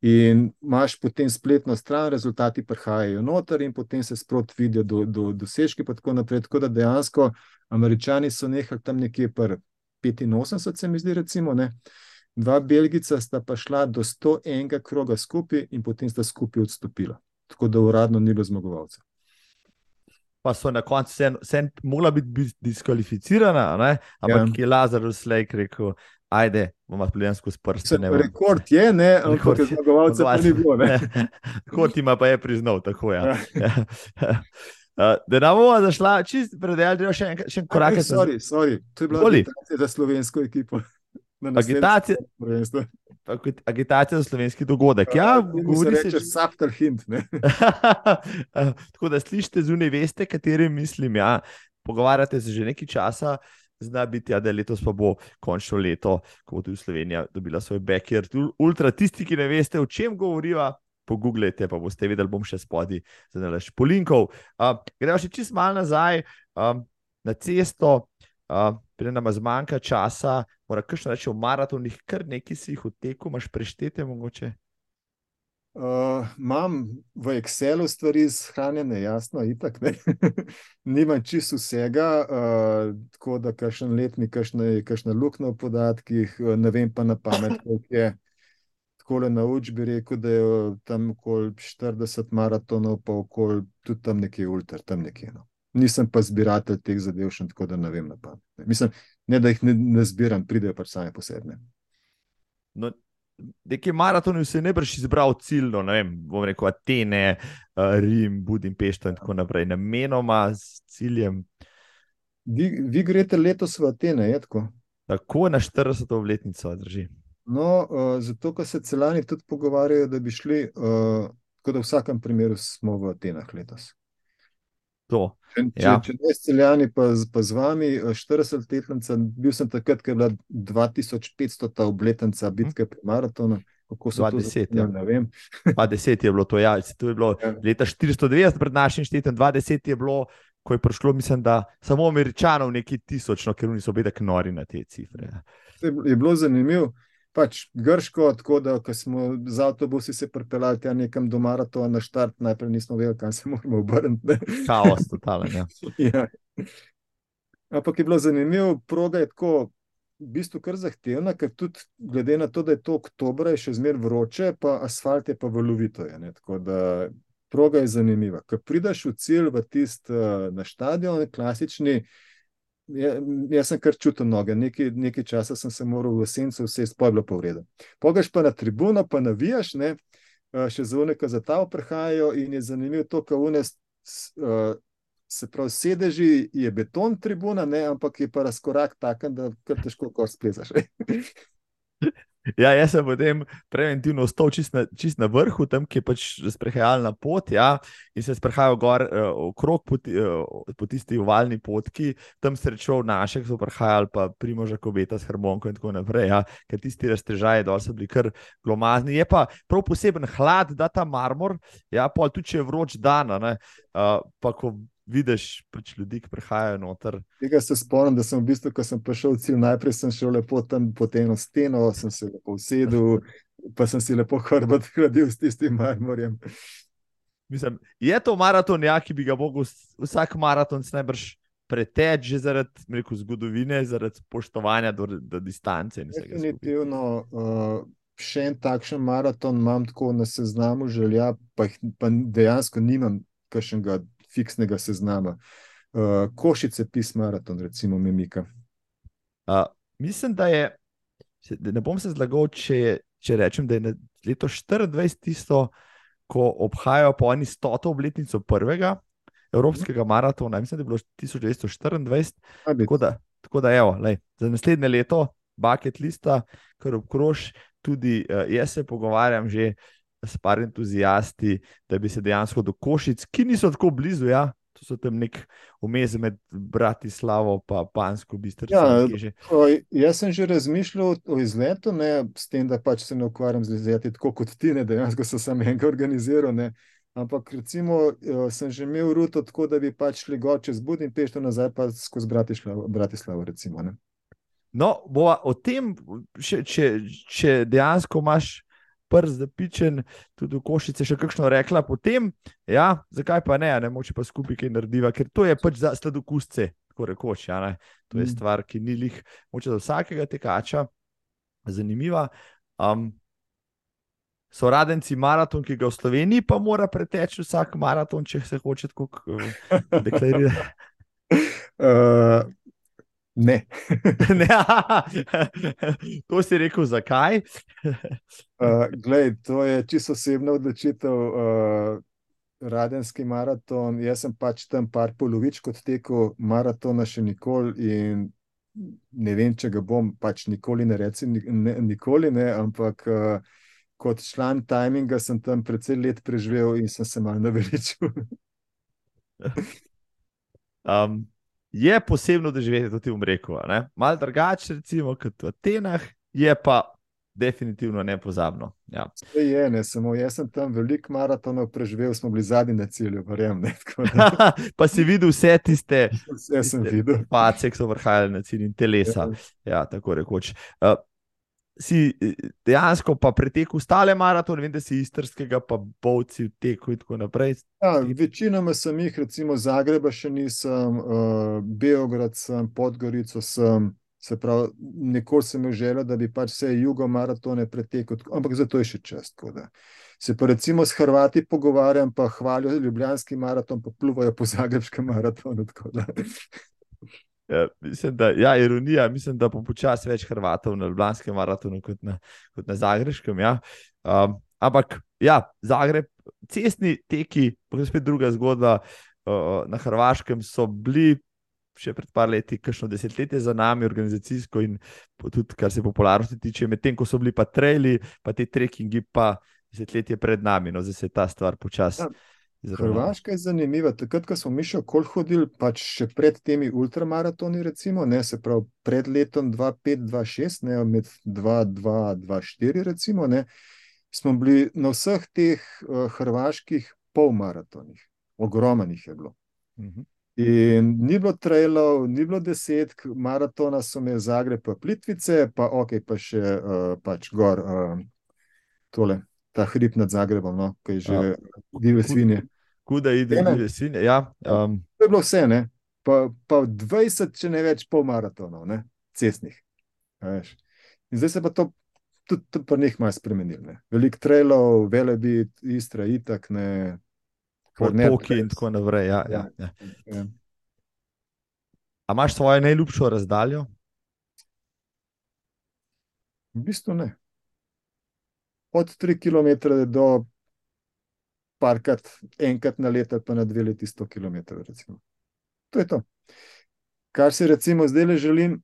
In imaš potem spletno stran, rezultati prihajajo noter, in potem se sproti vidijo do, do, dosežki, in tako naprej. Tako da dejansko američani so nehali tam nekje pri 85, se mi zdi, recimo, ne? dva Belgica sta pa šla do 101 kroga skupaj, in potem sta skupaj odstopila. Tako da uradno ni bilo zmagovalca pa so na koncu vse, vse mogla biti diskvalificirana, ne? ampak ja. je Lazar Slejk rekel. Ajde, bomo gledali skozi prste. Rekord je, ne, ampak zmagovalce pa ni bilo. [laughs] Rekord ima pa je priznal, tako je. Ja. Ja. [laughs] Da nam bomo zašla, čist predelati, da še en, še en korak. Sorry, sorry, to je bila agitacija za slovensko ekipo. Agitacija, agitacija za slovenski dogodek. Ja, govori se, je subtil hint. [laughs] Tako da slišite zunaj, veste, kateri mislim. Ja. Pogovarjate se že nekaj časa, zna biti, ja, da je letos pa bo končno leto, ko bo tudi Slovenija dobila svoj backyard. Ultra, tisti, ki ne veste, o čem govoriva. Pogooglejte, pa boste videli, bom še spodaj za nalaž polinkov. Uh, gremo še čist malo nazaj um, na cesto, uh, preden nam zmanjka časa, mora kakšno reči o maratonih, kar nekaj si jih odtekel, imaš preštete mogoče. Uh, imam v Excelu stvari shranjene, jasno, itak. [laughs] Nimam čisto vsega, uh, tako da kažem letni, kažem luknjo v podatkih, ne vem pa na pamet, [laughs] koliko je. Tako le na uč bi rekel, da je tam okoli 40 maratonov, pa okoli tudi tam nekje ultra, tam nekje. No. Nisem pa zbiratelj teh zadev, še tako da ne vem na pamet. Mislim, ne da jih ne, ne zbiram, pridejo pač same posebne. No, neki maratoni se ne brž izbral ciljno, ne vem, bom rekel Atene, eh, Rim, Budimpešta in tako naprej, namenoma s ciljem. Vi, vi greste letos v Atene, je tako? Tako na 40. obletnico drži. No, uh, zato, ker se celani tudi pogovarjajo, da bi šli, uh, tako da v vsakem primeru smo v Atenah letos. To. Če, ja. če, če ne streljani, pa, pa z vami, 40-letnica, bil sem takrat, ko je bila 2500 ta obletnica bitke pri maratonu. Kako so 20, to zapravo, ja. 20 [laughs] je bilo to, ja. To je bilo ja. leta 490 pred našim štetem, 20 je bilo, ko je prišlo, mislim, da samo američanov nekaj tisoč, no, ker niso bili tako nori na te cifre. Ja. Je bilo zanimivo pač grško, tako da smo z avtobusi se pripeljali tja nekam do maratona na štart, najprej nismo vedeli, kam se moramo obrniti. Kaos, totalen. Ja. [laughs] ja. Ampak je bilo zanimivo, proga je tako. V bistvu kar zahtevna, ker tudi glede na to, da je to oktober, je še zmeraj vroče, pa asfalt je pa valovito. Je, Tako da proga je zanimiva. Ko prideš v cilj, v tisti uh, na stadion, klasični, uh, Ja, jaz sem kar čutil noge, nekaj, nekaj časa sem se moral v sencu vse spojilo po redu. Pogaš pa na tribuno, pa navijaš, ne? še zvoneka za ta prehajajo in je zanimivo to, kako unes. Se pravi, sedeži je beton tribuna, ne, ampak je pa razkorak tak, da kar težko splezaš. [laughs] Ja, jaz sem potem preventivno ostal čist na, čist na vrhu, tam je pač sprehajalna pot. Ja, in se sprehajal gor uh, okrog po, uh, po tisti uvalni potki, tam srečal naše, ki so prehajali, pa primoža kobeta s harmonko in tako naprej. Ja, ker tisti raztežaji dol so bili kar glomazni. Je pa prav poseben hlad, da ta marmor, ja, pa tudi če je vroč dan, uh, pa ko vidiš pač ljudi, ki prihajajo noter. Tega se spomnim, da sem v bistvu, ko sem prišel v cilj, najprej sem šel lepo tam po eno steno, sem se lepo usedel, pa sem si lepo hrbet hladil s tistim marmorjem. Mislim, je to maraton, ja, ki bi ga mogel vsak maraton najbrž preteči, že zaradi rekel, zgodovine, zaradi spoštovanja do, do distance. Definitivno. Uh, še en takšen maraton imam tako na seznamu želja, pa, pa dejansko nimam kakšnega fiksnega seznama. Uh, košice pisma, maraton, recimo, Mimika. Uh, mislim, da je, ne bom se zlagal, če, če rečem, da je leto 24 tisto, ko obhajajo po eni stoto obletnico prvega evropskega maratona, mislim, da je bilo 1924. Tako da, tako da evo, lej, za naslednje leto, bucket lista, kar obkrož, tudi uh, jaz se pogovarjam že s par entuzijasti, da bi se dejansko do Košic, ki niso tako blizu, ja, to so tam nek vmes med Bratislavo in Pansko bistvo. Ja, jaz sem že razmišljal o izletu, ne, s tem, da pač se ne ukvarjam z izleti tako kot ti, ne, dejansko sem samo enega organiziral. Ne. Ampak, recimo, eh, sem že imel ruto tako, da bi pač šli gor čez Budimpešti, nazaj pa skozi Bratislavo. Bratislavo recimo, no, bo o tem, če, če, če dejansko imaš prst zapičen, tudi v košice še kakšno rekla, potem, ja, zakaj pa ne, ne moče pa skupaj kaj narediva, ker to je pač za sladokusce, tako rekoč. Ja, to je mm. stvar, ki ni lih, moče za vsakega tekača, zanimiva. Um, So radenci maraton, ki ga v Sloveniji pa mora preteči vsak maraton, če se hoče tako deklarirati. Uh, [laughs] Ne. [laughs] ne to si rekel, zakaj? [laughs] uh, glej, to je čisto osebna odločitev. Uh, Radenski maraton, jaz sem pač tam par polovič kot tekel maratona, še nikoli. In ne vem, če ga bom, pač nikoli ne rečem, ne, nikoli ne, ampak uh, kot član tajminga sem tam precej let preživel in sem se malo naveličil. [laughs] um, je posebno doživeti tudi v Mreku, malo drugače, recimo, kot v Atenah, je pa definitivno nepozabno. Ja. Je, ne, samo jaz sem tam veliko maratonov preživel, smo bili zadnji na cilju, verjamem. [laughs] pa si videl vse tiste, vse sem tiste videl. Pace, ki so vrhajali na cilj in telesa. Ja, ja tako rekoč. Uh, Si dejansko pa pretekel ostale maratone, vem, da si istrskega, pa bovci v teku in tako naprej. Ja, večinoma sem jih, recimo Zagreba, še nisem, uh, Beograd sem, Podgorico sem, Se pravi, nekoč sem željo, da bi pač vse jugomaratone pretekel, ampak za to je še čas. Se pa recimo s Hrvati pogovarjam, pa hvalijo Ljubljanski maraton, pa pluvajo po Zagrebskem maratonu. Ja, mislim, da ja, ironija, mislim, da bo počasi več Hrvatov na Ljubljanskem maratonu kot na, kot na Zagrebskem. Ja. Um, ampak, ja, Zagreb, cestni teki, pa spet druga zgodba. Uh, na Hrvaškem so bili še pred par leti, kakšno desetletje za nami, organizacijsko in tudi kar se popularnosti tiče, medtem ko so bili pa traili, pa te trekkingi, pa desetletje pred nami, no zdaj se je ta stvar počasi. Ja, Hrvaška je zanimiva. Takrat, ko smo mi še okoli hodili, pač še pred temi ultramaratoni, recimo, ne, se pravi pred letom 2005-2006, ne med 2002-2004, recimo, ne, smo bili na vseh teh uh, hrvaških polmaratonih, ogromnih je bilo. Uh mhm. -huh. In ni bilo trailov, ni bilo deset, maratona so me Zagreb, pa Plitvice, pa ok, pa še uh, pač gor, uh, tole, ta hrib nad Zagrebom, no, ki je že divje svinje. Kuda ide divje svinje, ja. Um. To je bilo vse, ne. Pa, pa 20, če ne več, pol maratonov, ne, cestnih. In zdaj se pa to tudi, tudi pa nekaj malo spremenilo. Veliko trailov, velebi, istra, itak, ne, Poki in tako naprej. Ja, ja, ja. Ja. A imaš svojo najljubšo razdaljo? V bistvu ne. Od 3 km do parkrat, enkrat na leto, pa na dve leti 100 km. Recimo. To je to. Kar si recimo zdaj le želim,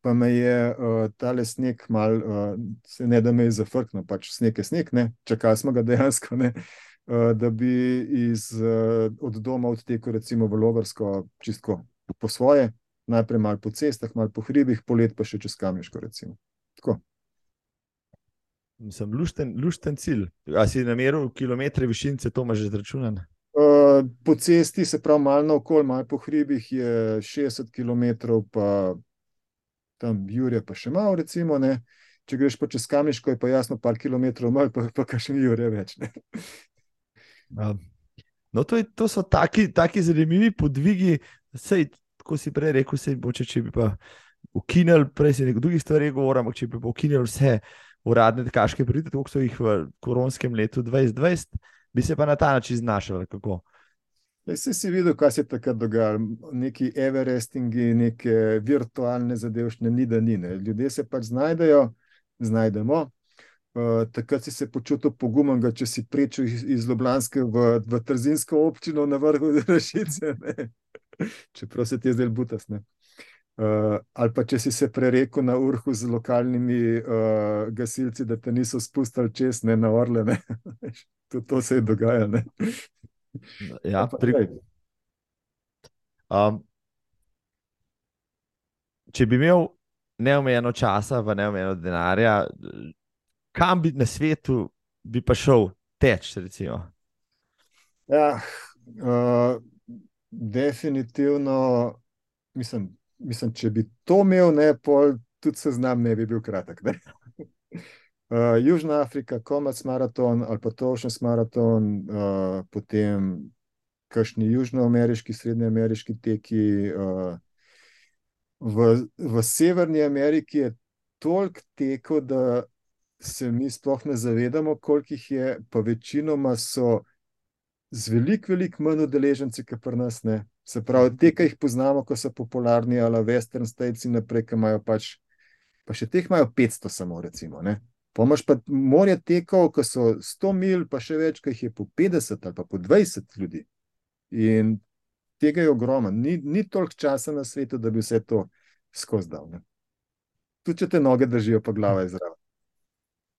pa me je uh, tale sneg mal, uh, se ne da me je zafrknil, pač sneg je sneg, ne, čakali smo ga dejansko, ne. Uh, Eh, da bi iz, eh, od doma odtekel, recimo v Logarsko, čisto po svoje, najprej malo po cestah, malo po hribih, polet pa še čez Kamniško. Sem lušten, lušten cilj. A si nameril kilometre višince, to imaš že zračunano? Uh, po cesti, se pravi, malo naokol, malo po hribih je 60 km, pa tam Jurje, pa še malo, recimo. Ne? Če greš pa čez Kamniško, je pa jasno, par kilometrov, malo pa, pa še ni Jurje več. No, to, je, to so taki, taki zanimivi podvigi. Sej, kot si prej rekel, se bo, če, bi pa ukinili, prej si nekaj drugih stvari govoril, če bi pa ukinili vse uradne tekaške pridite, kot so jih v koronskem letu 2020, bi se pa na ta način znašali. Kako? Vse si videl, kaj se je takrat dogajalo, neki Everestingi, neke virtualne zadevščine, ni da ni. Ne. Ljudje se pač znajdejo, znajdemo, Uh, takrat si se počutil pogumen, če si prečil iz, iz Ljubljanske v, v Trzinsko občino na vrhu [laughs] Rešice. Čeprav se ti je zdaj butas. Uh, ali pa če si se prerekel na urhu z lokalnimi uh, gasilci, da te niso spustili čez ne, na orle. Ne? [laughs] to, to se je dogajalo. [laughs] Ja, pri... um, če bi imel neomejeno časa, v neomejeno denarja kam bi na svetu bi pa šel teč? Ja, uh, definitivno, mislim, mislim, če bi to imel, ne, pol, tudi seznam ne bi bil kratek. Uh, [laughs] Južna Afrika, Komac maraton ali pa Tošen maraton, uh, potem kakšni južnoameriški, srednjeameriški teki. Uh, v, v Severni Ameriki je toliko tekov, da se mi sploh ne zavedamo, koliko jih je, pa večinoma so z veliko, veliko manj udeleženci, kot pri nas. Ne. Se pravi, te, ki jih poznamo, ko so popularni, ali Western States in naprej, ki imajo pač, pa še teh imajo 500 samo, recimo. Pomaž pa morje tekov, ko so 100 mil, pa še več, ki jih je po 50 ali pa po 20 ljudi. In tega je ogromno, ni, ni toliko časa na svetu, da bi vse to skozi dal. Ne. Tudi če te noge držijo, pa glava je zraven.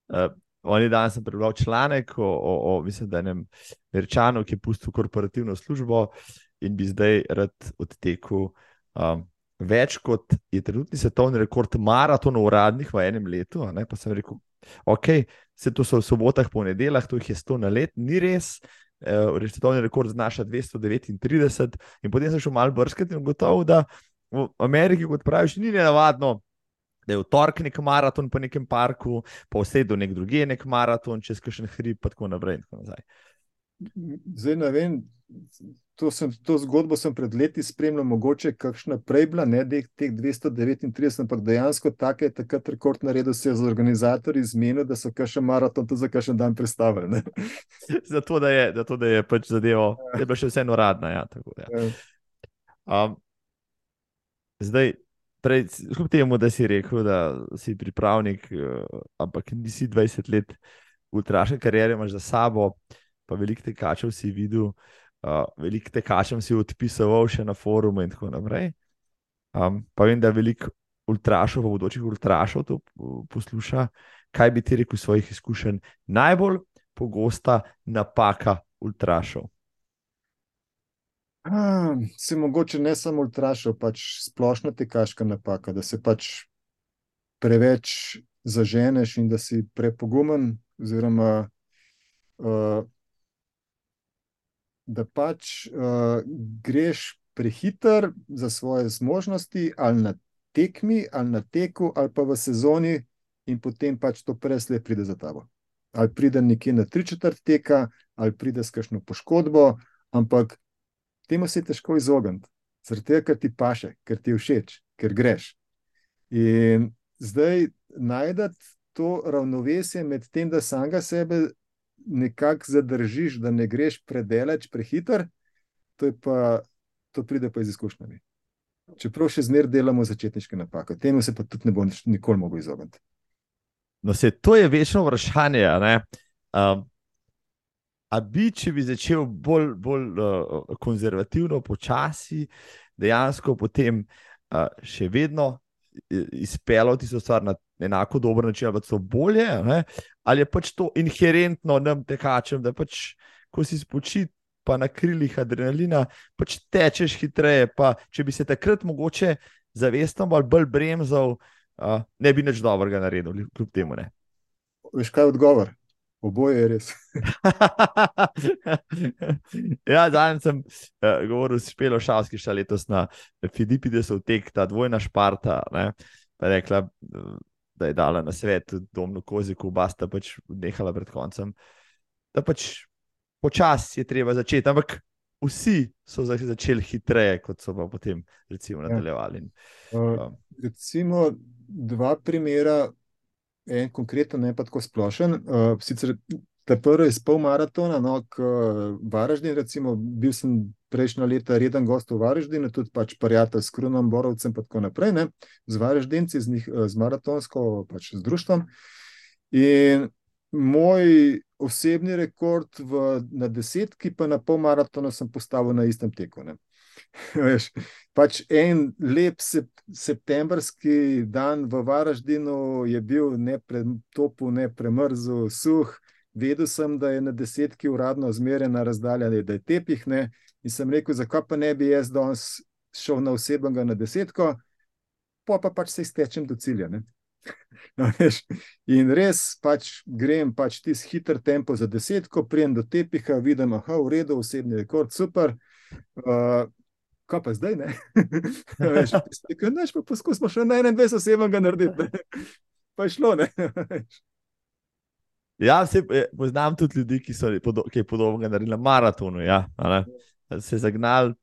Uh, oni danes sem prebral članek o, o, o mislim, da enem Američanu, ki je pustil korporativno službo in bi zdaj rad odtekel um, več kot je trenutni svetovni rekord maratonov uradnih v enem letu. Pa sem rekel, ok, se to so v sobotah, ponedeljah, to jih je 100 na let, ni res. Uh, svetovni rekord znaša 239, in potem sem šel malo brskati in gotovo, da v Ameriki, kot praviš, ni navadno, da je v torek nek maraton po nekem parku, pa vse do nek druge nek maraton, čez kakšen hrib, pa tako naprej. In tako Zdaj ne vem, to, sem, to zgodbo sem pred leti spremljal, mogoče kakšna prej bila, ne teh 239, ampak dejansko tako je takrat rekord naredil, se je z organizatorji zmenil, da so kakšen maraton tudi za kakšen dan predstavili. [laughs] zato, da je, zato, da je pač zadevo, ja. je bila še vseeno radna. Ja, tako, ja. Um, zdaj, prej, kljub temu, da si rekel, da si pripravnik, uh, ampak nisi 20 let ultraške karijere, imaš za sabo, pa veliko tekačev si videl, uh, veliko tekačem si odpisoval še na forumu in tako naprej. Um, pa vem, da veliko ultrašov, pa bodočih ultrašov to posluša. Kaj bi ti rekel svojih izkušenj? Najbolj pogosta napaka ultrašov. Se mogoče ne samo ultrašal, pač splošna tekaška napaka, da se pač preveč zaženeš in da si prepogumen, oziroma uh, da pač uh, greš prehiter za svoje zmožnosti, ali na tekmi, ali na teku, ali pa v sezoni, in potem pač to presle pride za tabo. Ali pride nekje na tri četrt teka, ali pride s kakšno poškodbo, ampak temu se je težko izogniti, zaradi tega, ker ti paše, ker ti je všeč, ker greš. In zdaj najdete to ravnovesje med tem, da samega sebe nekako zadržiš, da ne greš predaleč, prehiter, to, pa, to pride pa iz izkušnjami. Čeprav še zmeraj delamo začetniške napake, temu se pa tudi ne bo nikoli mogel izogniti. No, se, to je večno vprašanje. Um, A bi, če bi začel bolj, bolj uh, konzervativno, počasi, dejansko potem uh, še vedno izpeljati to stvar na enako dober način, ali so bolje, ne? ali je pač to inherentno nam tekačem, da pač, ko si spočit, pa na krilih adrenalina, pač tečeš hitreje. Pa, če bi se takrat mogoče zavestno ali bolj bremzal, uh, ne bi nič dobrega naredil, kljub temu. Ne? Veš, kaj je odgovor? Oboje je res. [laughs] ja, danes sem uh, govoril s Špelo Šavski, še letos na Filipi, da so tek ta dvojna šparta. Ne? Pa je rekla, da je dala na svet, domno koziku, basta pač nehala pred koncem. Da pač počasi je treba začeti, ampak vsi so začeli hitreje, kot so pa potem recimo, ja. nadaljevali. Ja. Uh, recimo dva primera en konkreten, ne pa tako splošen. Uh, sicer ta prvi je pol maratona, no, k uh, Varaždin, recimo, bil sem prejšnja leta reden gost v Varaždinu, tudi pač prijatelj s Krunom, Borovcem in tako naprej, ne, z Varaždinci, z, njih, z maratonsko, pač z društvom. In moj osebni rekord v, na desetki, pa na pol maratona sem postavil na istem teku. Ne. [laughs] Veš, pač en lep septembrski dan v Varaždinu je bil ne pretopu, ne premrzu, suh. Vedel sem, da je na desetki uradno zmerjena razdalja, da je tepih. Ne? In sem rekel, zakaj pa ne bi jaz danes šel na osebnega na desetko, pa pa pač se iztečem do cilja. [laughs] No, in res pač grem pač tisti hiter tempo za desetko, prijem do tepiha, vidim, da je v redu, osebni rekord, super. Uh, kaj pa zdaj? Ne, [laughs] veš, neš, pa poskusimo še na 21 osebnega narediti. Ne? [laughs] Pa je šlo. [laughs] Ja, se, eh, poznam tudi ljudi, ki so podo, kaj podobnega naredili na maratonu. Ja, se zagnali,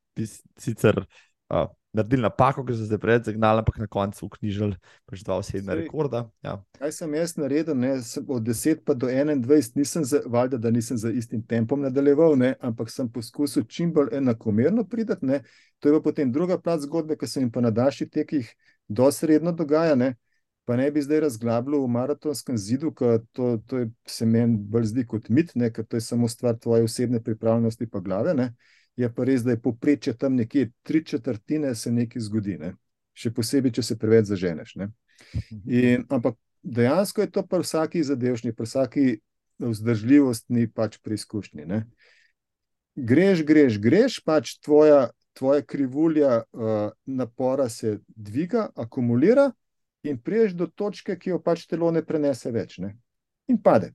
sicer uh, naredili napako, ker so se pred zagnali, ampak na koncu uknjižili pač dva osebna rekorda. Ja. Kaj sem jaz naredil? Ne? Od 10 pa do 21 nisem, za, valjda, da nisem za istim tempom nadaljeval, ne? ampak sem poskusil čim bolj enakomerno pridati. Ne? To je pa potem druga plat zgodbe, ki se jim pa na daljših tekih dosredno dogaja. Ne? Pa ne bi zdaj razglabljal v maratonskem zidu, ker to, to je, se meni bolj zdi kot mit, ne? ker to je samo stvar tvoje osebne pripravljenosti pa glave. Ne? Je pa res, da je poprečje tam nekje tri četrtine, se nekaj zgodi. Ne? še posebej, če se preveč zaženeš. In, ampak dejansko je to pri vsaki zadevšnji, pri vsaki vzdržljivostni pač preizkušnji. Ne? Greš, greš, greš, pač tvoja, tvoja krivulja uh, napora se dviga, akumulira in priješ do točke, ki jo pač telo ne prenese več ne? in pade.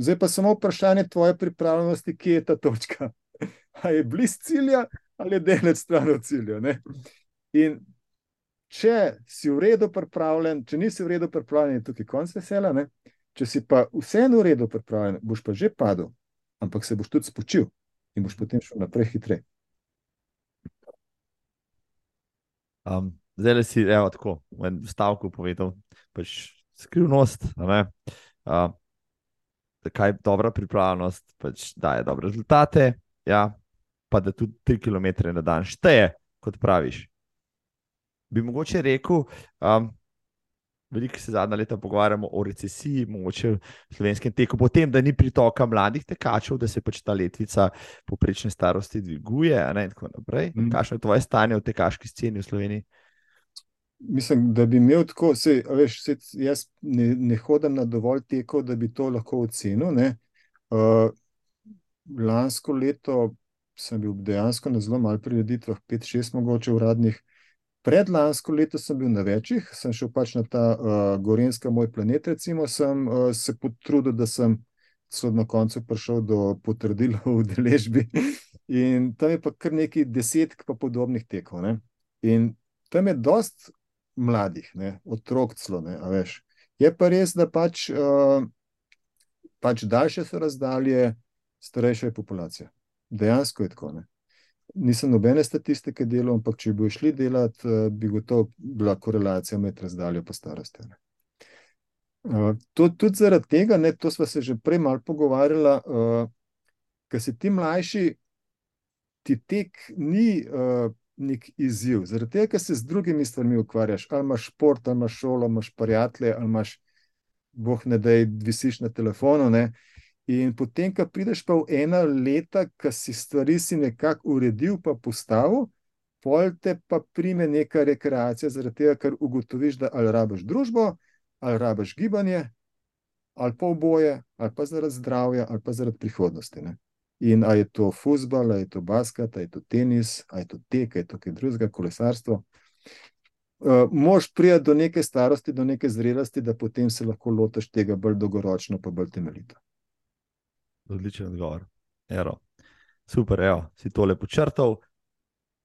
Zdaj pa samo vprašanje tvoje pripravljenosti, kje je ta točka. [laughs] A je blizu cilja ali je delač stran od cilja. Ne? In če si v redu pripravljen, če nisi v redu pripravljen, je tukaj konc vesela. Ne? Če si pa vseeno v redu pripravljen, boš pa že padel, ampak se boš tudi spočil in boš potem šel naprej hitreje. Um, zdaj le si, evo, tako, v enem stavku povedal, pač skrivnost. Uh, kaj je dobra pripravljenost, pač daje dobre rezultate, ja, pa da tudi 3 km na dan šteje, kot praviš. Bi mogoče rekel, um, veliko se zadnja leta pogovarjamo o recesiji, mogoče v slovenskem teku, potem, da ni pritoka mladih tekačev, da se pač ta letvica poprečne starosti dviguje. Ne, in tako naprej. Mm. Kakšno je tvoje stanje v tekaški sceni v Sloveniji? Mislim, da bi imel tako, se, veš, se, jaz ne, ne hodim na dovolj teko, da bi to lahko ocenil. Uh, lansko leto sem bil dejansko na zelo malih prireditvah, pet, šest mogoče uradnih. Predlansko leto sem bil na večjih, sem šel pač na ta uh, Gorenska, moj planet, recimo, sem uh, se potrudil, da sem na koncu prišel do potrdila v deležbi. In tam je pa kar nekaj desetk pa podobnih tekov. Ne? In tam je dost mladih, ne, otrok celo. Ne, je pa res, da pač, uh, pač daljše so razdalje, starejša je populacija. Dejansko je tako. Ne. Nisem nobene statistike delal, ampak če bi šli delati, uh, bi gotovo bila korelacija med razdaljo in starostjo. Uh, to, tudi zaradi tega, ne, to smo se že prej malo pogovarjali, uh, ker si ti mlajši, ti tek ni uh, nek izziv. Zaradi tega, ker se z drugimi stvarmi ukvarjaš, ali imaš šport, ali imaš šolo, ali imaš prijatelje, ali imaš, boh ne da, visiš na telefonu. Ne? In potem, ko prideš pa v ena leta, ki si stvari si nekako uredil, pa postavil, pol te pa prime neka rekreacija, zaradi tega, ker ugotoviš, da ali rabiš družbo, ali rabiš gibanje, ali pa oboje, ali pa zaradi zdravja, ali pa zaradi prihodnosti. Ne? In ali je to futbol, ali je to basket, ali je to tenis, ali je to tek, ali je to kaj drugega, kolesarstvo. Uh, Moš priti do neke starosti, do neke zrelosti, da potem se lahko lotiš tega bolj dolgoročno, pa bolj temeljito. Odličen odgovor. Ero. Super, evo, si tole počrtal.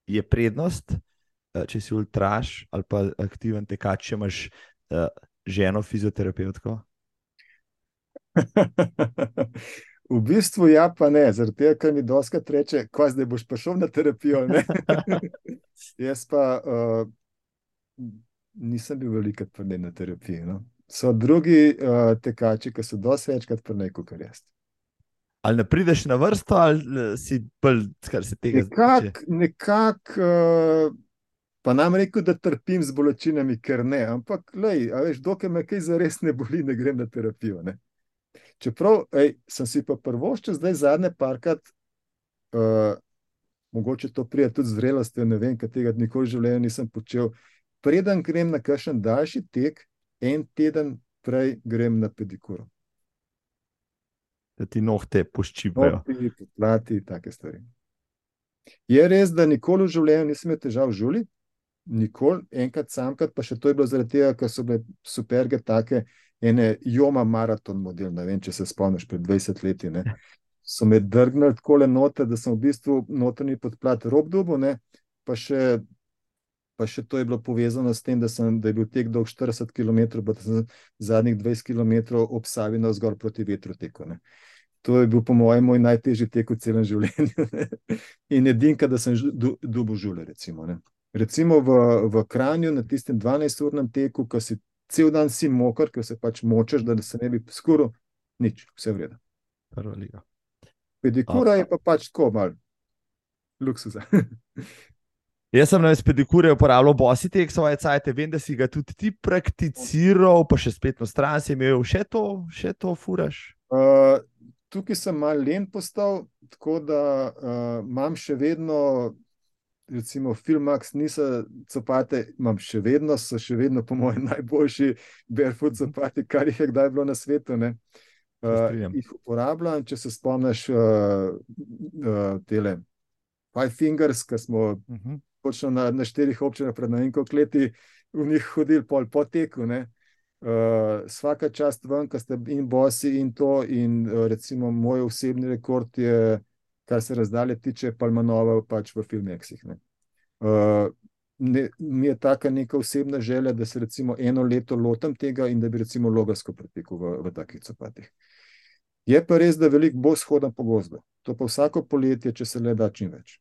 Je prednost, eh, če si ultraš ali pa aktiven tekač, če imaš uh, ženo fizioterapevtko? [laughs] V bistvu ja, pa ne, zaradi tega, ker mi doska reče, ko zdaj boš prišel na terapijo. [laughs] Jaz pa uh, nisem bil velikokrat prnjen na terapiji. No? So drugi uh, tekači, ki so dosti večkrat prnjen kot jaz. Ali ne prideš na vrsto, ali si bolj, kar se tega tiče? Nekako, nekak, uh, pa nam rekel, da trpim z bolečinami, ker ne. Ampak, lej, veš, dokaj me kaj zares ne boli, ne grem na terapijo. Ne? Čeprav ej, sem si pa prvo še zdaj zadnje parkrat, uh, mogoče to prija tudi zrelosti, ne vem, kaj tega nikoli v življenju nisem počel. Preden grem na kakšen daljši tek, en teden prej grem na pedikuro. Da ti nohte poščipajo. Nohti, plati, take stvari. Je res, da nikoli v življenju nisem imel težav v žuli, nikoli, enkrat samkrat, pa še to je bilo zaradi tega, ker so bile superge take, ene Joma maraton model, ne vem, če se spomniš, pred 20 leti. Ne. So me drgnili tako le note, da sem v bistvu notrni podplat rob dubo, ne, pa še. Pa še to je bilo povezano s tem, da, sem, da je bil tek dolg 40 km, pa sem zadnjih 20 km obsavil na vzgor proti vetru teku. Ne. To je bil, po mojem, moj najtežji tek v celem [laughs] življenju. Ne. In edinka, da sem dubo žule. Recimo, recimo v, v Kranju na tistem 12-urnem teku, ko si cel dan si moker, ker se pač močeš, da se ne bi skuril, nič, vse vrede. Prva liga. Pedikura A. je pa pač tako mal, luksuza. [laughs] Jaz sem na pedikure uporabljal bosi tek svoje cajte, vem, da si ga tudi ti prakticiral, pa še spletno stran si imel, še to, še to furaš. Uh, tukaj sem mal len postal, tako da uh, imam še vedno recimo Filmax, niso copate, imam še vedno, so še vedno, po mojem, najboljši barefoot copati, kar jih je kdaj bilo na svetu. Ne. Uh, jih uporabljam, če se spomniš, uh, uh, tele Five Fingers, ki smo uh -huh. Točno na, na štirih občinah pred nekaj leti v njih hodili pol po teku. Uh, vsaka čast ven, ki ste in bosi in to, in uh, recimo moj osebni rekord je kar se razdalje tiče, Palmanova pač v filmexih. Uh, mi je taka neka osebna želja, da se recimo eno leto lotam tega in da bi recimo logarsko pretekel v, v takih copatih. Je pa res, da veliko bolj shodam po gozdu. To pa vsako poletje, če se le da čim več.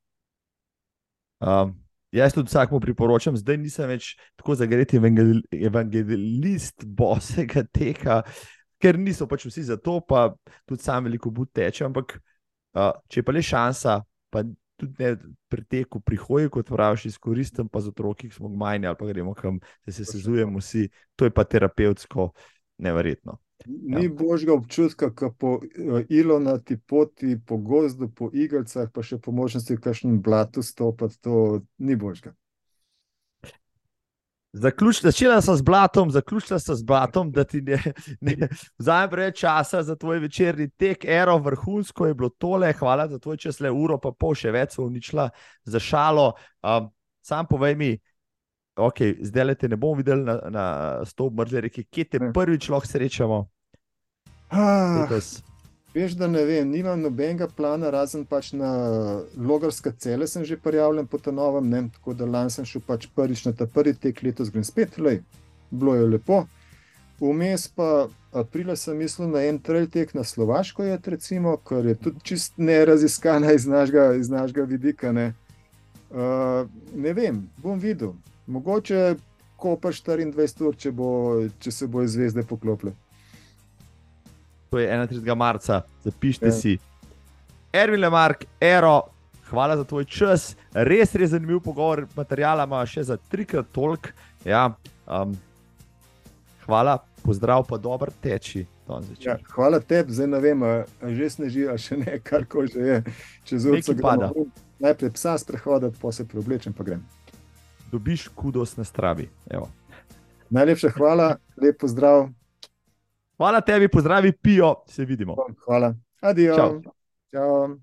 Um, jaz tudi vsakmu priporočam, zdaj nisem več tako zagreti evangelist bosega teka, ker niso pač vsi za to, pa tudi sam veliko bud teče, ampak Uh, če pa le šansa, pa tudi ne pri teku, pri hoji, kot praviš, izkoristim pa za otroke, ki smo majhni ali pa gremo kam, da se sezujemo vsi, to je pa terapevtsko neverjetno. Ni ja. božjega občutka, ko po uh, ilonati poti, po gozdu, po igrah, pa še po možnosti v kakšnem blatu stopiti, to ni božjega. Zaključ, začela sem z blatom, zaključila sem z blatom, da ti ne, ne vzamem preveč časa za tvoj večerni tek, ero, vrhunsko je bilo tole, hvala za tvoj čas, le uro, pa pol še več, uničila za šalo. Um, sam povej mi, okay, zdaj le te ne bom videl na, na stop mrzle reke, kje te prvič lahko srečamo? Ah. Veš, da ne vem, nimam nobenega plana, razen pač na logarske cele, sem že prijavljen po tem novem, ne? tako da lani sem šel pač prvič na ta prvi tek, letos grem spet, lej, bilo je lepo. Vmes pa aprila sem mislil na en trail tek na Slovaško, je, recimo, ker je tudi čist neraziskana iz našega, iz našega vidika. Ne? Uh, ne vem, bom videl. Mogoče kopaš 24 ur, če, bo, če se bo zvezde poklopile to je 31. marca, zapišite ja. si. Erwin Lemark, Ero, hvala za tvoj čas, res, res zanimiv pogovor, materijala ima še za trikrat toliko. Ja, um, hvala, pozdrav, pa dober teči. Ja, hvala tebi, zdaj ne vem, že sneži, a še ne, [laughs] kar koli že je. Če zunaj pada. Najprej psa sprehoditi, pa se preoblečem, pa grem. Dobiš kudos na stravi. Evo. Najlepša hvala, lep pozdrav. Hvala tebi, pozdravi, pijo, se vidimo. Hvala. Adijo. Čau. Čau.